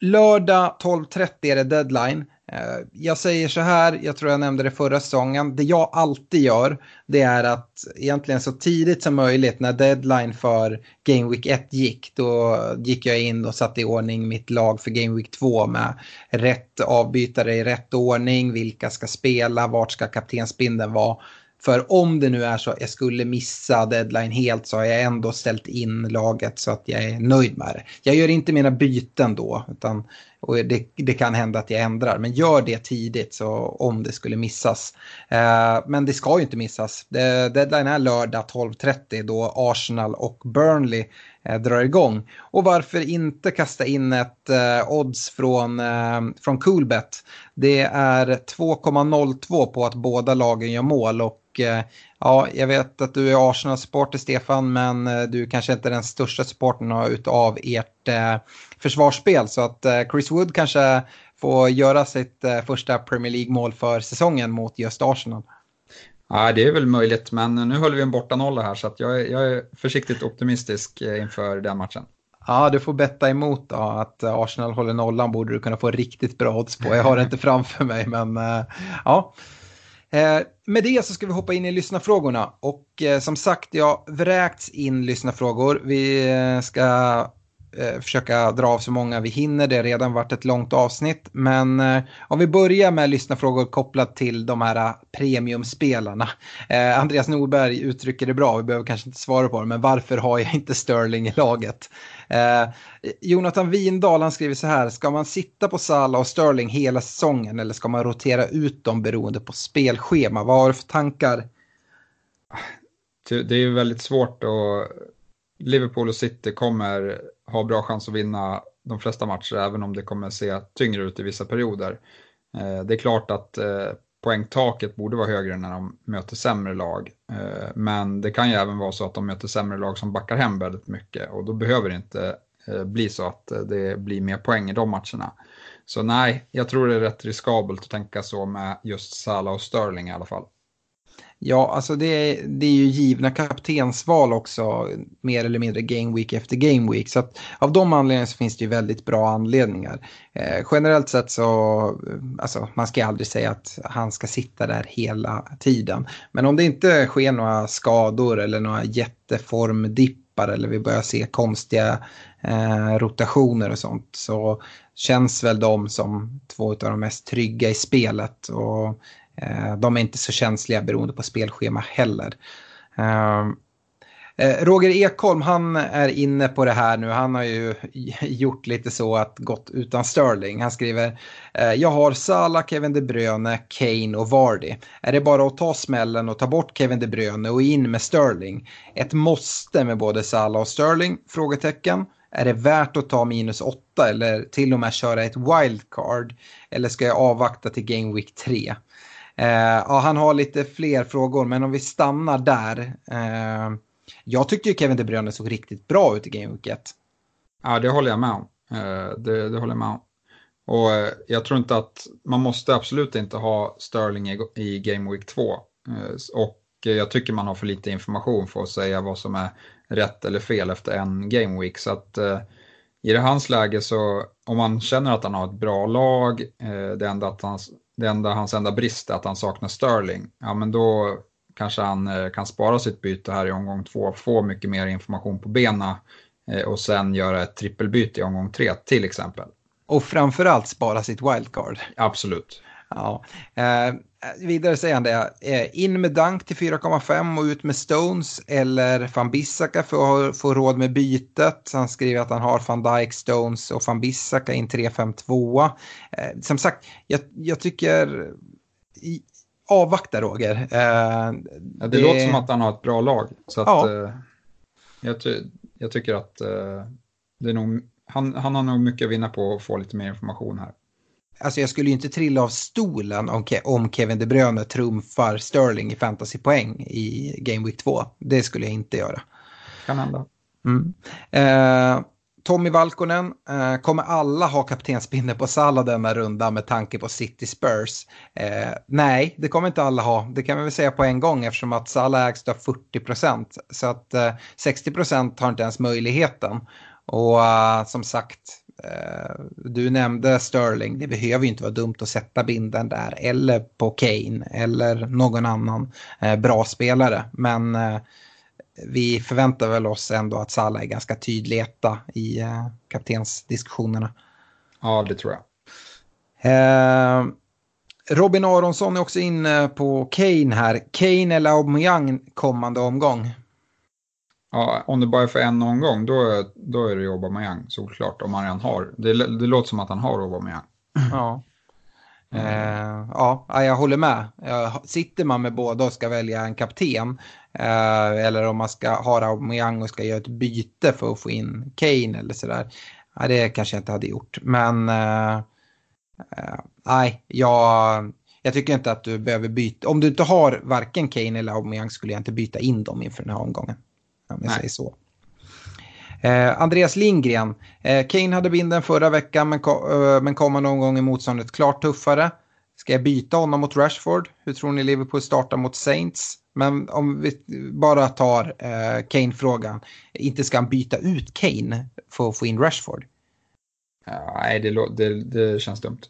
lördag 12.30 är det deadline. Eh, jag säger så här, jag tror jag nämnde det förra säsongen, det jag alltid gör det är att egentligen så tidigt som möjligt när deadline för Game Week 1 gick, då gick jag in och satte i ordning mitt lag för Game Week 2 med rätt avbytare i rätt ordning, vilka ska spela, vart ska kaptensbindeln vara. För om det nu är så att jag skulle missa deadline helt så har jag ändå ställt in laget så att jag är nöjd med det. Jag gör inte mina byten då, utan och det, det kan hända att jag ändrar. Men gör det tidigt så om det skulle missas. Eh, men det ska ju inte missas. deadline är lördag 12.30 då Arsenal och Burnley eh, drar igång. Och varför inte kasta in ett eh, odds från, eh, från Coolbet. Det är 2,02 på att båda lagen gör mål och Eh, ja, jag vet att du är Arsenal-supporter Stefan, men eh, du kanske inte är den största supporten av ert eh, försvarsspel. Så att Chris Wood kanske får göra sitt första Premier League-mål för säsongen mot just Arsenal. Ja, det är väl möjligt, men nu håller vi en bortanolla här så att jag, är, jag är försiktigt optimistisk inför den matchen. Ja, du får betta emot då, att Arsenal håller nollan borde du kunna få riktigt bra odds på. Jag har det inte framför mig, men ja. Eh, med det så ska vi hoppa in i lyssnarfrågorna. Och eh, som sagt, jag vräkts in lyssnarfrågor. Vi eh, ska eh, försöka dra av så många vi hinner. Det har redan varit ett långt avsnitt. Men eh, om vi börjar med lyssnarfrågor kopplat till de här eh, premiumspelarna. Eh, Andreas Norberg uttrycker det bra, vi behöver kanske inte svara på det, men varför har jag inte Sterling i laget? Eh, Jonathan Windahl han skriver så här, ska man sitta på Salah och Sterling hela säsongen eller ska man rotera ut dem beroende på spelschema? Vad har du för tankar? Det är ju väldigt svårt och Liverpool och City kommer ha bra chans att vinna de flesta matcher även om det kommer se tyngre ut i vissa perioder. Eh, det är klart att eh, poängtaket borde vara högre när de möter sämre lag. Eh, men det kan ju även vara så att de möter sämre lag som backar hem väldigt mycket och då behöver det inte eh, bli så att eh, det blir mer poäng i de matcherna. Så nej, jag tror det är rätt riskabelt att tänka så med just Salah och Sterling i alla fall. Ja, alltså det är, det är ju givna kaptensval också, mer eller mindre game week efter game week. Så att av de anledningarna så finns det ju väldigt bra anledningar. Eh, generellt sett så, alltså man ska aldrig säga att han ska sitta där hela tiden. Men om det inte sker några skador eller några jätteformdippar eller vi börjar se konstiga eh, rotationer och sånt så känns väl de som två av de mest trygga i spelet. Och Eh, de är inte så känsliga beroende på spelschema heller. Ehm, eh, Roger Ekholm, han är inne på det här nu. Han har ju gjort lite så att gått utan Sterling. Han skriver, eh, jag har Salah, Kevin De Bruyne, Kane och Vardy. Är det bara att ta smällen och ta bort Kevin De Bruyne och in med Sterling? Ett måste med både Salah och Sterling? Frågetecken. Är det värt att ta minus 8 eller till och med köra ett wildcard? Eller ska jag avvakta till Game Week 3? Eh, ja, han har lite fler frågor, men om vi stannar där. Eh, jag tyckte ju Kevin De Bruyne såg riktigt bra ut i Game Week 1. Ja, det håller jag med om. Eh, det, det, håller jag med om. Och eh, jag tror inte att man måste absolut inte ha Sterling i, i Game Week 2. Eh, och eh, jag tycker man har för lite information för att säga vad som är rätt eller fel efter en Game Week. Så att eh, i det hans läge så om man känner att han har ett bra lag, eh, det enda, att hans, det enda hans enda brist är att han saknar Sterling, ja men då kanske han eh, kan spara sitt byte här i omgång två, få mycket mer information på bena eh, och sen göra ett trippelbyte i omgång tre till exempel. Och framförallt spara sitt wildcard. Absolut. Ja. Eh, vidare säger han det, eh, in med Dunk till 4,5 och ut med Stones eller van Bissaka för att få råd med bytet. Han skriver att han har van Dijk, Stones och van Bissaka in 3-5-2. Eh, som sagt, jag, jag tycker avvakta Roger. Eh, det, det, låter som att han har ett bra lag. Så att, ja. eh, jag, ty jag, tycker att eh, det är nog, han, han har nog mycket att vinna på att få lite mer information här. Alltså jag skulle ju inte trilla av stolen om, Ke om Kevin De Bruyne trumfar Sterling i fantasypoäng i Game Week 2. Det skulle jag inte göra. Kan hända. Mm. Eh, Tommy Valkonen, eh, kommer alla ha kaptensbindeln på Salah denna runda med tanke på City Spurs? Eh, nej, det kommer inte alla ha. Det kan vi väl säga på en gång eftersom att Salah ägs av 40 procent. Så att eh, 60 procent har inte ens möjligheten. Och uh, som sagt, du nämnde Sterling. Det behöver ju inte vara dumt att sätta binden där. Eller på Kane eller någon annan uh, bra spelare. Men vi förväntar väl oss ändå att Salah är ganska tydlig etta i eh, kaptensdiskussionerna. Ja, det tror jag. Eh, Robin Aronsson är också inne på Kane här. Kane eller Aubameyang kommande omgång? Ja, om det bara är för en omgång då, då är det Aubameyang såklart om han redan har. Det, det låter som att han har Aubameyang. Ja. Eh, ja, jag håller med. Sitter man med båda och ska välja en kapten eh, eller om man ska ha Aubameyang och ska göra ett byte för att få in Kane eller sådär. Ja, det kanske jag inte hade gjort. Men eh, eh, nej, jag, jag tycker inte att du behöver byta. Om du inte har varken Kane eller Aubameyang skulle jag inte byta in dem inför den här omgången. Om jag nej. säger så. Eh, Andreas Lindgren. Eh, Kane hade binden förra veckan men, ko eh, men kommer någon gång i motståndet klart tuffare. Ska jag byta honom mot Rashford? Hur tror ni Liverpool startar mot Saints? Men om vi bara tar eh, Kane-frågan. Inte ska han byta ut Kane för att få in Rashford? Nej, det, det, det känns dumt.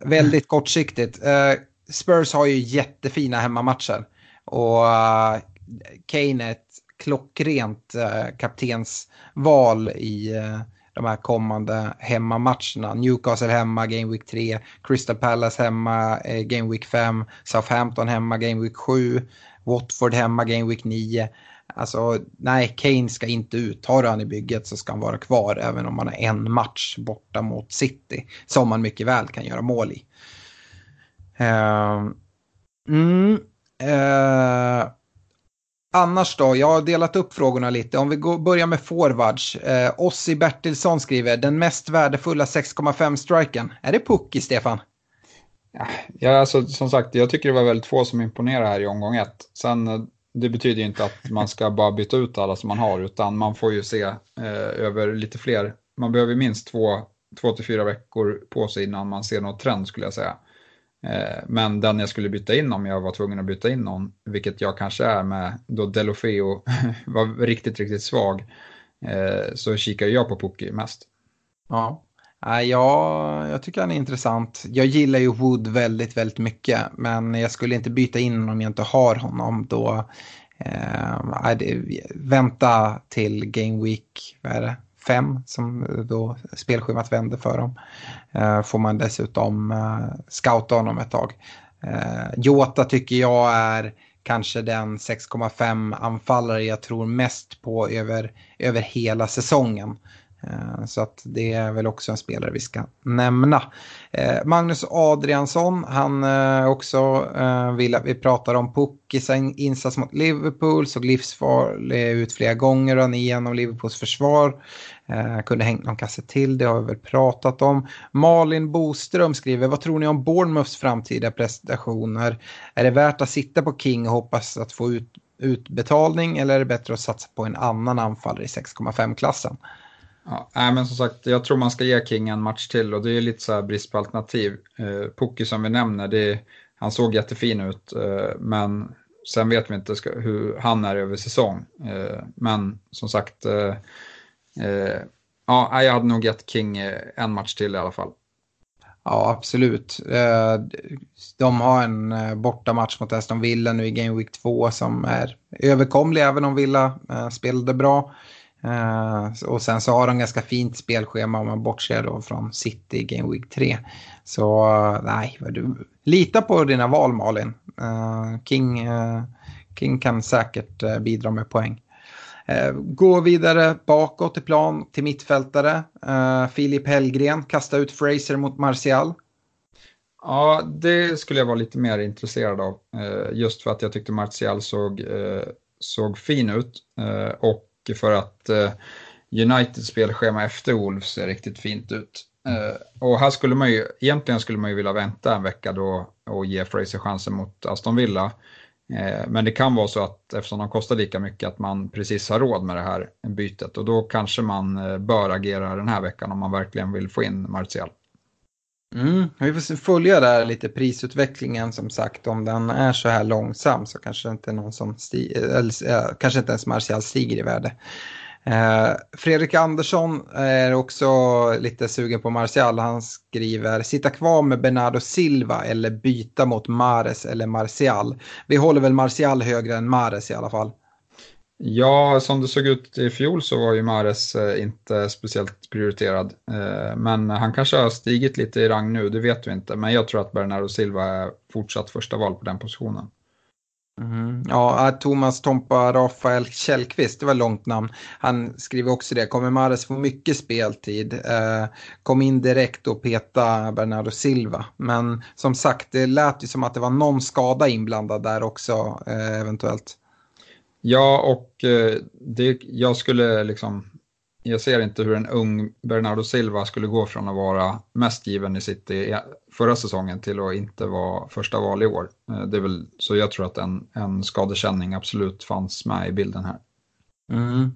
Väldigt kortsiktigt. Eh, Spurs har ju jättefina hemmamatcher. Och uh, Kane är ett klockrent eh, kaptensval i eh, de här kommande hemmamatcherna. Newcastle hemma, Game Week 3, Crystal Palace hemma, eh, Game Week 5, Southampton hemma, Game Week 7, Watford hemma Game Week 9. Alltså nej, Kane ska inte ut. Har han i bygget så ska han vara kvar även om man har en match borta mot City. Som man mycket väl kan göra mål i. Uh, mm, uh, annars då, jag har delat upp frågorna lite. Om vi går, börjar med forwards. Uh, Ossi Bertilsson skriver, den mest värdefulla 6,5 striken. Är det Pucki, Stefan? Ja, alltså, som sagt, jag tycker det var väldigt få som imponerade här i omgång ett. Sen, eh, det betyder inte att man ska bara byta ut alla som man har, utan man får ju se eh, över lite fler. Man behöver minst två, två till fyra veckor på sig innan man ser något trend skulle jag säga. Eh, men den jag skulle byta in om jag var tvungen att byta in någon, vilket jag kanske är med då Delofeo var riktigt, riktigt svag, eh, så kikar jag på Pucki mest. Ja. Ja, jag tycker han är intressant. Jag gillar ju Wood väldigt, väldigt mycket. Men jag skulle inte byta in honom om jag inte har honom. Då, eh, vänta till Game Week, vad är det? 5 som eh, då spelschemat vänder för dem. Eh, får man dessutom eh, scouta honom ett tag. Eh, Jota tycker jag är kanske den 6,5 anfallare jag tror mest på över, över hela säsongen. Eh, så att det är väl också en spelare vi ska nämna. Eh, Magnus Adriansson, han eh, också vill att vi pratar om Puckis insats mot Liverpool, såg livsfarlig ut flera gånger och han igenom Liverpools försvar. Kunde hängt någon kasse till, det har vi väl pratat om. Malin Boström skriver, vad tror ni om Bournemouths framtida prestationer? Är det värt att sitta på King och hoppas att få ut utbetalning eller är det bättre att satsa på en annan anfallare i 6,5-klassen? Ja, nej, men som sagt, jag tror man ska ge King en match till och det är lite så här brist på alternativ. Eh, Pucki som vi nämner, det, han såg jättefin ut, eh, men sen vet vi inte ska, hur han är över säsong. Eh, men som sagt, eh, eh ja, jag hade nog gett King eh, en match till i alla fall. Ja, absolut. Eh, de har en eh, bortamatch mot Aston Villa nu i Game Week 2 som är överkomlig även om Villa spelade bra. Uh, och sen så har de ganska fint spelschema om man bortser då från City Game Week 3. Så uh, nej, du, lita på dina val Malin. Uh, King, King kan säkert bidra med poäng. Gå vidare bakåt i plan till mittfältare. Filip Hellgren kasta ut Fraser mot Martial. Ja, det skulle jag vara lite mer intresserad av. Just för att jag tyckte Martial såg, såg fin ut. Och för att eh, Uniteds spelschema efter Wolves ser riktigt fint ut. Eh, och här skulle man ju, egentligen skulle man ju vilja vänta en vecka då och ge Fraser chansen mot Aston Villa. Eh, men det kan vara så att eftersom de kostar lika mycket att man precis har råd med det här bytet och då kanske man bör agera den här veckan om man verkligen vill få in Martial. Mm, vi får följa där lite prisutvecklingen som sagt. Om den är så här långsam så kanske inte någon som eller, eh, kanske inte ens Martial stiger i värde. Eh, Fredrik Andersson är också lite sugen på Martial. Han skriver sitta kvar med Bernardo Silva eller byta mot Mares eller Martial. Vi håller väl Martial högre än Mares i alla fall. Ja, som det såg ut i fjol så var ju Mares eh, inte speciellt prioriterad. Eh, men han kanske har stigit lite i rang nu, det vet vi inte. Men jag tror att Bernardo Silva är fortsatt första val på den positionen. Mm. Ja, eh, Thomas Tompa Rafael Källqvist, det var ett långt namn. Han skriver också det, kommer Mares få mycket speltid? Kom in direkt och peta Bernardo Silva. Men som sagt, det lät ju som att det var någon skada inblandad där också eventuellt. Ja, och eh, det, jag skulle liksom, jag ser inte hur en ung Bernardo Silva skulle gå från att vara mest given i City förra säsongen till att inte vara första val i år. Eh, det är väl, så jag tror att en, en skadekänning absolut fanns med i bilden här. Mm.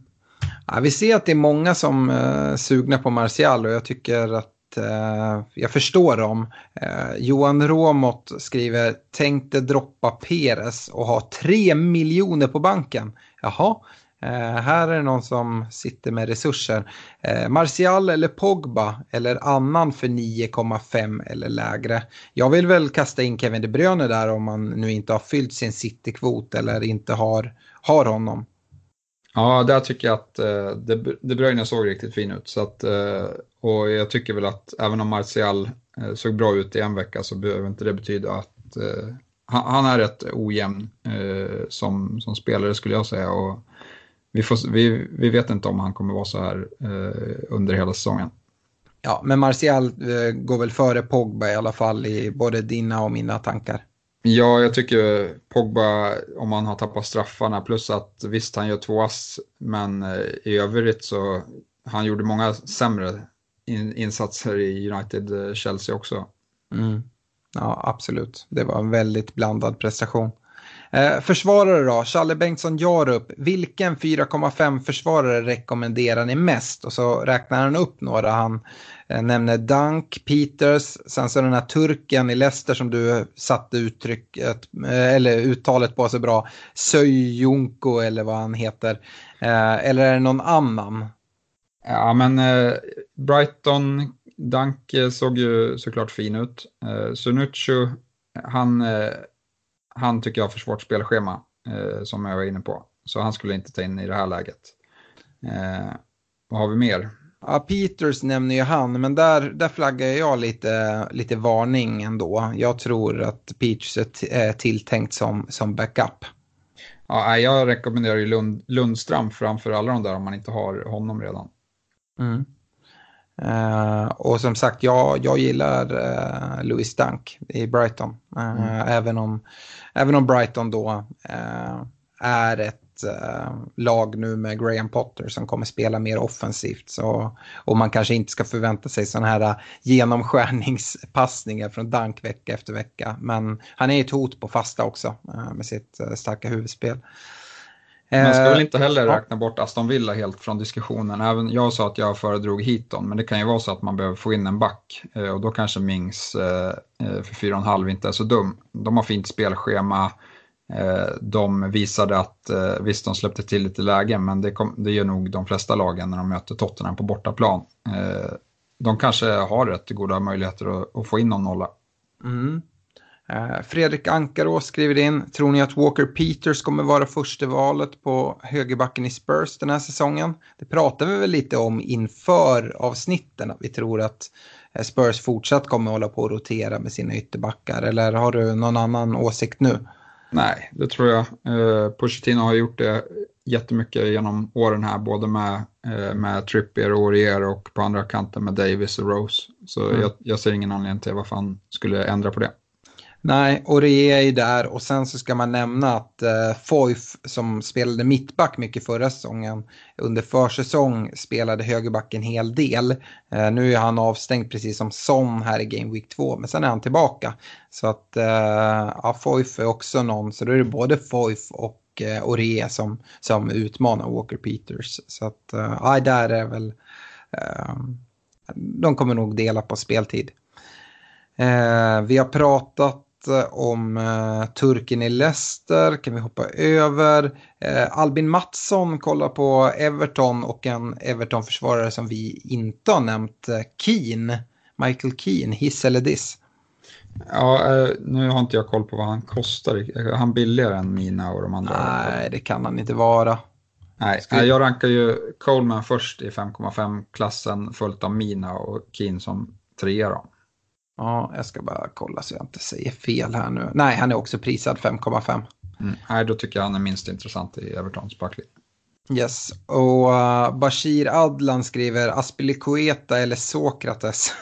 Ja, vi ser att det är många som är sugna på Martial och jag tycker att Eh, jag förstår dem. Eh, Johan Råmott skriver, tänkte droppa Peres och ha tre miljoner på banken. Jaha, eh, här är det någon som sitter med resurser. Martial eller Pogba eller annan för 9,5 eller lägre. Jag vill väl kasta in Kevin De Bruyne där om man nu inte har fyllt sin City-kvot eller inte har, har honom. Ja, där tycker jag att De Bruyne såg riktigt fin ut. Så att, och jag tycker väl att även om Martial eh, såg bra ut i en vecka så behöver inte det betyda att eh, han, han, är rätt ojämn eh, som, som spelare skulle jag säga. Och vi, får, vi, vi vet inte om han kommer vara så här eh, under hela säsongen. Ja, men Martial går väl före Pogba i alla fall i både dina och mina tankar. Ja, jag tycker Pogba, om man har tappat straffarna, plus att visst han gör två ass, men eh, i övrigt så han gjorde många sämre in, insatser i United-Chelsea eh, också. Mm. Ja, absolut. Det var en väldigt blandad prestation. Eh, försvarare då, Challe Bengtsson Jarup. Vilken 4,5 försvarare rekommenderar ni mest? Och så räknar han upp några. Han eh, nämner Dunk, Peters, sen så den här turken i Leicester som du satte uttrycket, eh, eller uttalet på så bra. Söjunko eller vad han heter. Eh, eller är det någon annan? Ja, men eh, Brighton, Dunk såg ju såklart fin ut. Eh, Sunucci, han han tycker jag har för svårt spelschema, eh, som jag var inne på. Så han skulle inte ta in i det här läget. Eh, vad har vi mer? Ja, Peters nämner ju han, men där, där flaggar jag lite, lite varning ändå. Jag tror att Peters är tilltänkt som, som backup. Ja, jag rekommenderar ju Lund, Lundström framför alla de där om man inte har honom redan. Mm. Uh, och som sagt, jag, jag gillar uh, Louis Dunk i Brighton. Uh, mm. även, om, även om Brighton då är ett lag nu med Graham Potter som kommer spela mer offensivt. Så, och man kanske inte ska förvänta sig sådana här genomskärningspassningar från Dunk vecka efter vecka. Men han är ett hot på fasta också med sitt starka huvudspel. Man ska väl inte heller räkna bort Aston Villa helt från diskussionen. Även jag sa att jag föredrog Heaton, men det kan ju vara så att man behöver få in en back. Och då kanske Mings för 4,5 inte är så dum. De har fint spelschema. De visade att, visst de släppte till lite lägen, men det, kom, det gör nog de flesta lagen när de möter Tottenham på bortaplan. De kanske har rätt goda möjligheter att, att få in någon nolla. Mm. Eh, Fredrik Ankarås skriver in, tror ni att Walker Peters kommer vara första valet på högerbacken i Spurs den här säsongen? Det pratar vi väl lite om inför avsnitten, att vi tror att eh, Spurs fortsatt kommer hålla på att rotera med sina ytterbackar, eller har du någon annan åsikt nu? Nej, det tror jag. Uh, Pochettino har gjort det jättemycket genom åren här, både med, med Trippier och Aurier och på andra kanten med Davis och Rose. Så mm. jag, jag ser ingen anledning till varför han skulle ändra på det. Nej, och det är ju där och sen så ska man nämna att eh, Foyf som spelade mittback mycket förra säsongen under försäsong spelade högerback en hel del. Eh, nu är han avstängd precis som Son här i Game Week 2 men sen är han tillbaka. Så att eh, ja, Foyf är också någon, så då är det både Foyf och eh, Ore som, som utmanar Walker Peters. Så att eh, ja, där är väl, eh, de kommer nog dela på speltid. Eh, vi har pratat om uh, turken i Leicester kan vi hoppa över. Uh, Albin Mattsson kollar på Everton och en Everton-försvarare som vi inte har nämnt, uh, Keen. Michael Keen, hiss eller diss? Ja, nu har inte jag koll på vad han kostar. Är han billigare än Mina och de andra? Nej, det kan han inte vara. Nej, Skulle... jag rankar ju Coleman först i 5,5-klassen följt av Mina och Keen som trea då. Ja, jag ska bara kolla så jag inte säger fel här nu. Nej, han är också prisad 5,5. Mm. Nej, då tycker jag han är minst intressant i Evertons backlinje. Yes, och uh, Bashir Adlan skriver Aspilicueta eller Sokrates?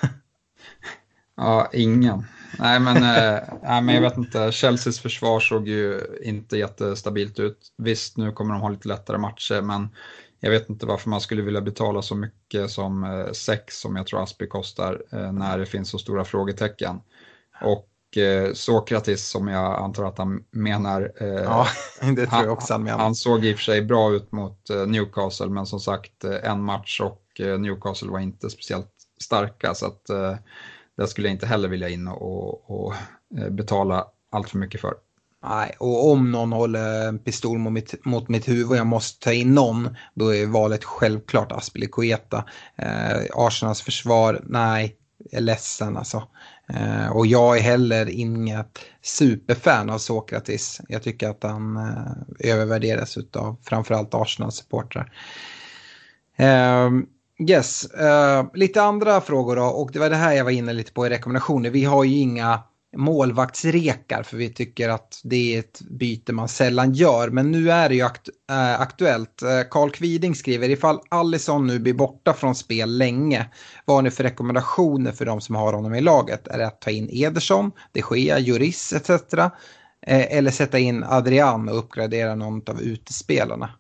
ja, ingen. Nej men, äh, nej, men jag vet inte, Chelseas försvar såg ju inte jättestabilt ut. Visst, nu kommer de ha lite lättare matcher, men jag vet inte varför man skulle vilja betala så mycket som 6 eh, som jag tror Aspi kostar eh, när det finns så stora frågetecken. Och eh, Sokratis som jag antar att han menar. ja, det tror jag också han menar. Han såg i och för sig bra ut mot Newcastle men som sagt en match och Newcastle var inte speciellt starka så att det skulle jag inte heller vilja in och, och, och betala allt för mycket för. Nej, och om någon håller en pistol mot mitt, mot mitt huvud och jag måste ta in någon, då är valet självklart Aspelikueta. Eh, Arsenals försvar, nej, jag är ledsen alltså. Eh, och jag är heller inget superfan av Sokratis. Jag tycker att han eh, övervärderas av framförallt Arsenals supportrar. Eh, yes, eh, lite andra frågor då, och det var det här jag var inne lite på i rekommendationer. Vi har ju inga målvaktsrekar för vi tycker att det är ett byte man sällan gör. Men nu är det ju aktu äh, eh, aktuellt. Eh, Karl Kviding skriver ifall Allison nu blir borta från spel länge. Vad har ni för rekommendationer för de som har honom i laget? Är det att ta in Ederson, de Gea, Juris etc. Eh, eller sätta in Adrian och uppgradera någon av utespelarna?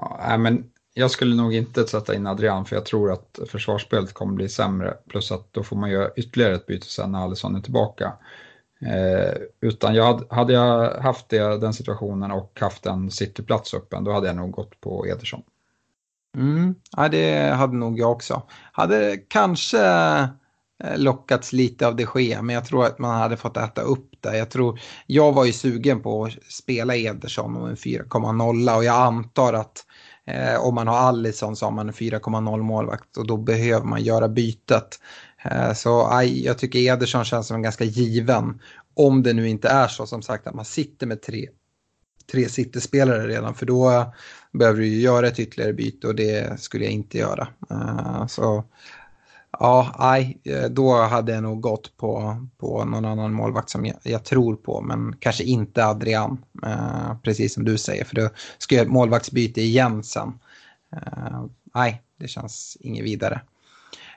Ja, men jag skulle nog inte sätta in Adrian för jag tror att försvarsspelet kommer bli sämre. Plus att då får man göra ytterligare ett byte sen när Alisson är tillbaka. Eh, utan jag hade, hade jag haft det, den situationen och haft en cityplats öppen då hade jag nog gått på Ederson. Mm, ja, det hade nog jag också. Hade kanske eh, lockats lite av det ske, men jag tror att man hade fått äta upp det. Jag, tror, jag var ju sugen på att spela Ederson och en 4,0 och jag antar att Eh, om man har Allison så har man en 4,0 målvakt och då behöver man göra bytet. Eh, så aj, jag tycker Ederson känns som en ganska given. Om det nu inte är så som sagt att man sitter med tre, tre City-spelare redan för då eh, behöver du ju göra ett ytterligare byte och det skulle jag inte göra. Eh, så ja, nej, eh, då hade jag nog gått på, på någon annan målvakt som jag, jag tror på men kanske inte Adrian. eh, precis som du säger för då ska jag målvaktsbyte igen sen. Eh, nej, det känns inget vidare.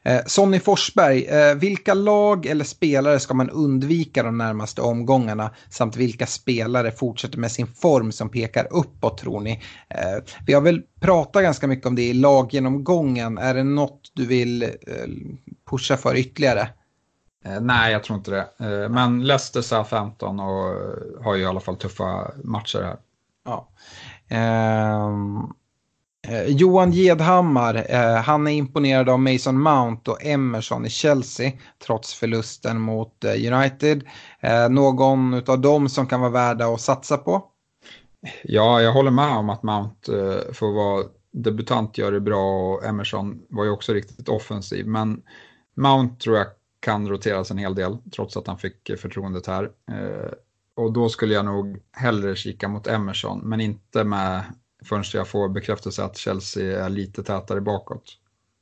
Eh, Sonny Forsberg, eh, vilka lag eller spelare ska man undvika de närmaste omgångarna? Samt vilka spelare fortsätter med sin form som pekar uppåt tror ni? Eh, vi har väl pratat ganska mycket om det i laggenomgången. Är det något du vill eh, pusha för ytterligare? Eh, nej, jag tror inte det. Eh, men Leicester Southampton och har ju i alla fall tuffa matcher här. Ja. Eh, Johan Gedhammar, eh, han är imponerad av Mason Mount och Emerson i Chelsea trots förlusten mot United. Eh, någon av dem som kan vara värda att satsa på? Ja, jag håller med om att Mount får vara debutant gör det bra och Emerson var ju också riktigt offensiv. Men Mount tror jag kan roteras en hel del trots att han fick förtroendet här. Eh, och då skulle jag nog hellre kika mot Emerson, men inte med förrän jag får bekräftelse att Chelsea är lite tätare bakåt.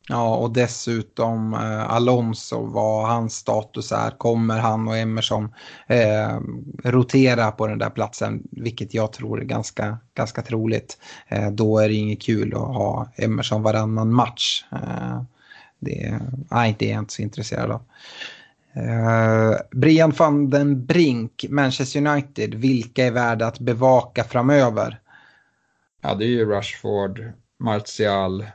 Ja, och dessutom eh, Alonso, vad hans status är. Kommer han och Emerson eh, rotera på den där platsen, vilket jag tror är ganska, ganska troligt. Eh, då är det inget kul att ha Emerson varannan match. Eh, det, nej, det är jag inte så intresserad av. Eh, Brian van den Brink, Manchester United, vilka är värda att bevaka framöver? Ja, det är ju Rashford, Martial,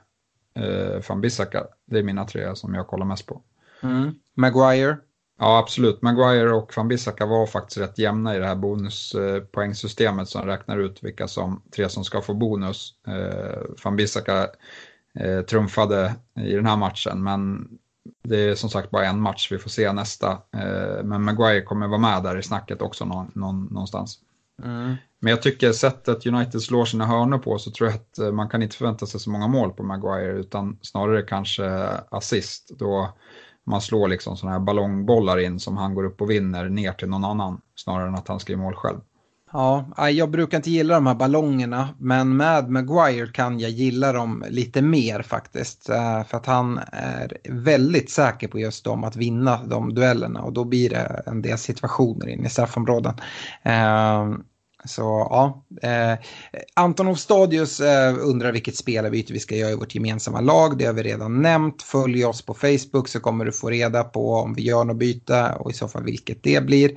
eh, van Bissaka. Det är mina tre som jag kollar mest på. Mm. Maguire? Ja, absolut. Maguire och van Bissaka var faktiskt rätt jämna i det här bonuspoängsystemet som räknar ut vilka som, tre som ska få bonus. Eh, van Bissaka eh, trumfade i den här matchen, men det är som sagt bara en match, vi får se nästa. Eh, men Maguire kommer vara med där i snacket också någon, någon, någonstans. Mm. Men jag tycker sättet United slår sina hörnor på så tror jag att eh, man kan inte förvänta sig så många mål på Maguire utan snarare kanske assist då man slår liksom sådana här ballongbollar in som han går upp och vinner ner till någon annan snarare än att han ska göra mål själv. Ja, jag brukar inte gilla de här ballongerna men med Maguire kan jag gilla dem lite mer faktiskt. Eh, för att han är väldigt säker på just dem att vinna de duellerna och då blir det en del situationer in i straffområden. Eh, så ja, eh, Anton Stadius eh, undrar vilket spelarbyte vi ska göra i vårt gemensamma lag. Det har vi redan nämnt. Följ oss på Facebook så kommer du få reda på om vi gör något byte och i så fall vilket det blir.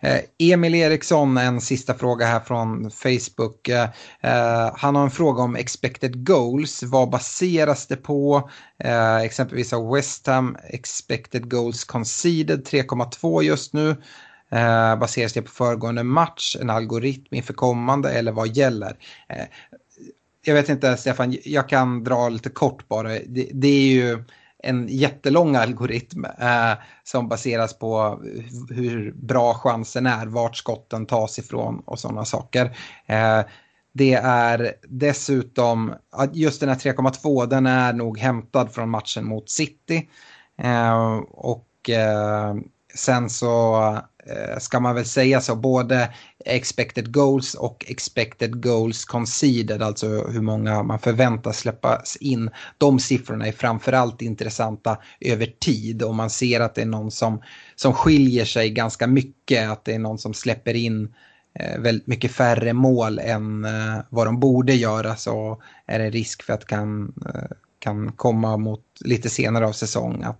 Eh, Emil Eriksson, en sista fråga här från Facebook. Eh, eh han har en fråga om expected goals. Vad baseras det på? Eh, exempelvis har West Ham expected goals conceded 3,2 just nu. Eh, baseras det på föregående match, en algoritm inför kommande eller vad gäller? Eh, jag vet inte, Stefan, jag kan dra lite kort bara. Det, det är ju en jättelång algoritm eh, som baseras på hur bra chansen är, vart skotten tas ifrån och sådana saker. Eh, det är dessutom, just den här 3,2 den är nog hämtad från matchen mot City. Eh, och eh, sen så Eh, ska man väl säga så, både expected goals och expected goals conceded, alltså hur många man förväntas släppas in. De siffrorna är framförallt intressanta över tid och man ser att det är någon som, som skiljer sig ganska mycket, att det är någon som släpper in eh, väldigt mycket färre mål än eh, vad de borde göra så är det risk för att kan, kan komma mot lite senare av säsong att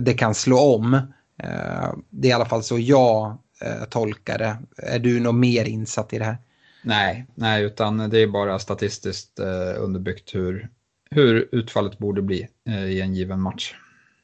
det kan slå om. Eh, det är i alla fall så jag eh, tolkar det. Är du något mer insatt i det här? Nej, nej utan det är bara statistiskt eh, underbyggt hur, hur utfallet borde bli i en given match.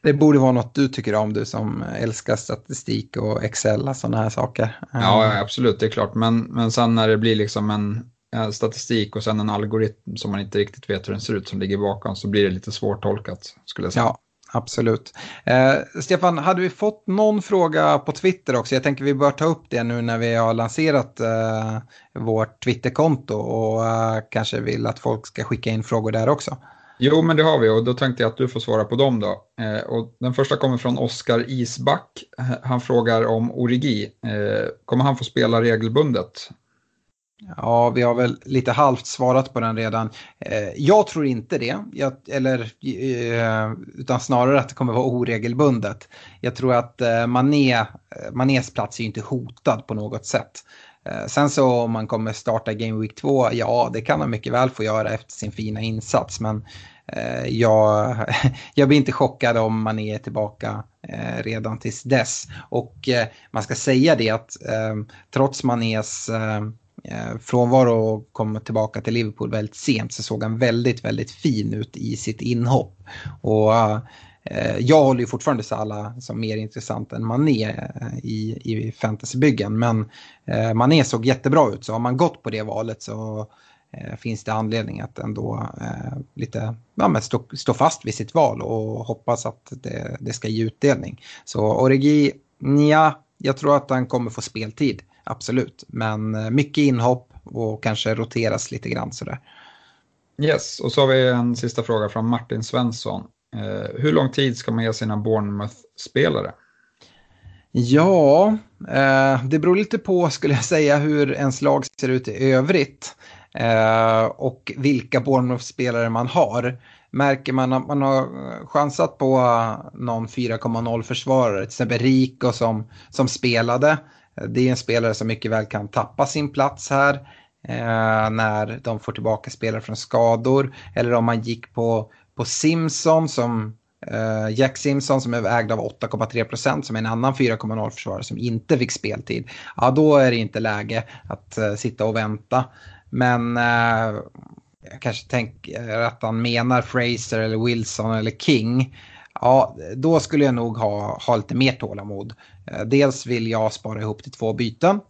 Det borde vara något du tycker om, du som älskar statistik och Excel och sådana här saker. Ja, absolut, det är klart. Men, men sen när det blir liksom en, en statistik och sen en algoritm som man inte riktigt vet hur den ser ut som ligger bakom så blir det lite svårtolkat, skulle jag säga. Ja, Absolut. Eh, Stefan, hade vi fått någon fråga på Twitter också? Jag tänker vi bör ta upp det nu när vi har lanserat eh, vårt Twitterkonto och eh, kanske vill att folk ska skicka in frågor där också. Jo, men det har vi och då tänkte jag att du får svara på dem då. Eh, och den första kommer från Oskar Isback. Eh, han frågar om Origi. Eh, kommer han få spela regelbundet? Ja, vi har väl lite halvt svarat på den redan. Eh, jag tror inte det, jag, eller, eh, utan snarare att det kommer vara oregelbundet. Jag tror att eh, Mané, eh, Manés plats är inte hotad på något sätt. Sen så om man kommer starta Game Week 2, ja det kan man mycket väl få göra efter sin fina insats. Men jag, jag blir inte chockad om Mané är tillbaka redan tills dess. Och man ska säga det att trots Manés Eh, frånvaro och kom tillbaka till Liverpool väldigt sent så såg han väldigt, väldigt fin ut i sitt inhopp. Och eh, jag håller ju fortfarande Salah som mer intressant än Mané eh, i, i fantasybyggen. Men Mané såg jättebra ut så har man gått på det valet så finns det anledning att ändå lite ja, men stå, stå fast vid sitt val och hoppas att det, det ska ge utdelning. Så Origi, ja, jag tror att han kommer få speltid absolut. Men eh, mycket inhopp och kanske roteras lite grann sådär. Yes, och så har vi en sista fråga från Martin Svensson. Eh, hur lång tid ska man ge sina Bournemouth-spelare? Ja, eh, det beror lite på skulle jag säga hur ens lag ser ut i övrigt. Eh, och vilka Bournemouth-spelare man har. Märker man att man har chansat på någon 4,0 försvarare, till exempel Rico som, som spelade, det är en spelare som mycket väl kan tappa sin plats här eh, när de får tillbaka spelare från skador. Eller om man gick på, på Simpson som eh, Jack Simpson som är ägd av 8,3 procent som är en annan 4,0 försvarare som inte fick speltid. Ja, då är det inte läge att uh, sitta och vänta. Men uh, jag kanske tänker att han menar Fraser eller Wilson eller King. Ja, då skulle jag nog ha, ha lite mer tålamod. Eh, dels vill jag spara ihop till två byten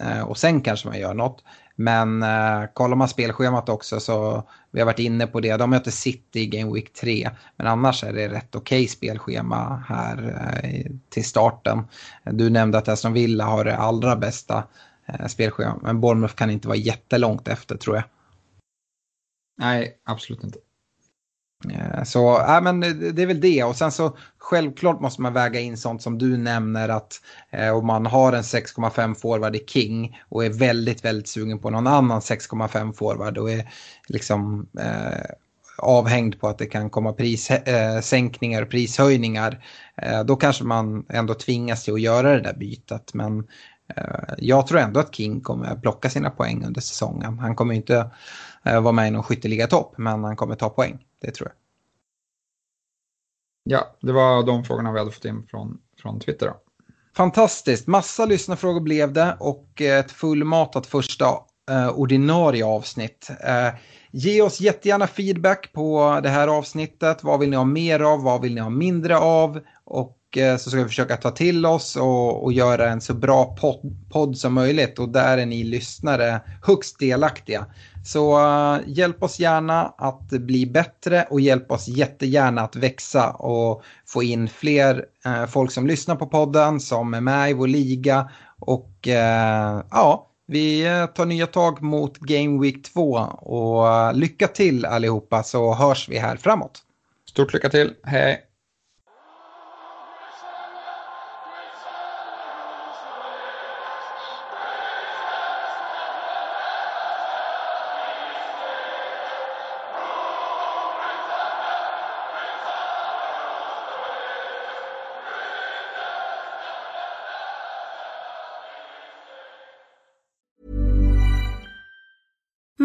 eh, och sen kanske man gör något. Men eh, kollar man spelschemat också så vi har varit inne på det. De möter City i Game Week 3. Men annars är det rätt okej okay spelschema här eh, till starten. Du nämnde att Aston Villa har det allra bästa eh, spelschemat. Men Bournemouth kan inte vara jättelångt efter tror jag. Nej, absolut inte. Eh, så äh, men eh, det är väl det och sen så självklart måste man väga in sånt som du nämner att eh, om man har en 6,5 forward i King och är väldigt väldigt sugen på någon annan 6,5 forward och är liksom eh, avhängd på att det kan komma prissänkningar eh, och prishöjningar eh, då kanske man ändå tvingas till att göra det där bytet men eh, jag tror ändå att King kommer plocka sina poäng under säsongen. Han kommer inte eh, vara med i någon skytteliga topp men han kommer ta poäng. Det tror jag. Ja, det var de frågorna vi hade fått in från, från Twitter. Då. Fantastiskt, massa lyssnarfrågor blev det och eh, ett fullmatat första eh, ordinarie avsnitt. Eh, ge oss jättegärna feedback på det här avsnittet. Vad vill ni ha mer av? Vad vill ni ha mindre av? Och Eh, så ska vi försöka ta till oss och, och göra en så bra podd, podd, som möjligt och där är ni lyssnare högst delaktiga. Så uh, hjälp oss gärna att bli bättre och hjälp oss jättegärna att växa och få in fler uh, folk som lyssnar på podden, som är med i vår liga och uh, ja, vi tar nya tag mot Game Week 2 och lycka till allihopa så hörs vi här framåt. Stort lycka till, hej!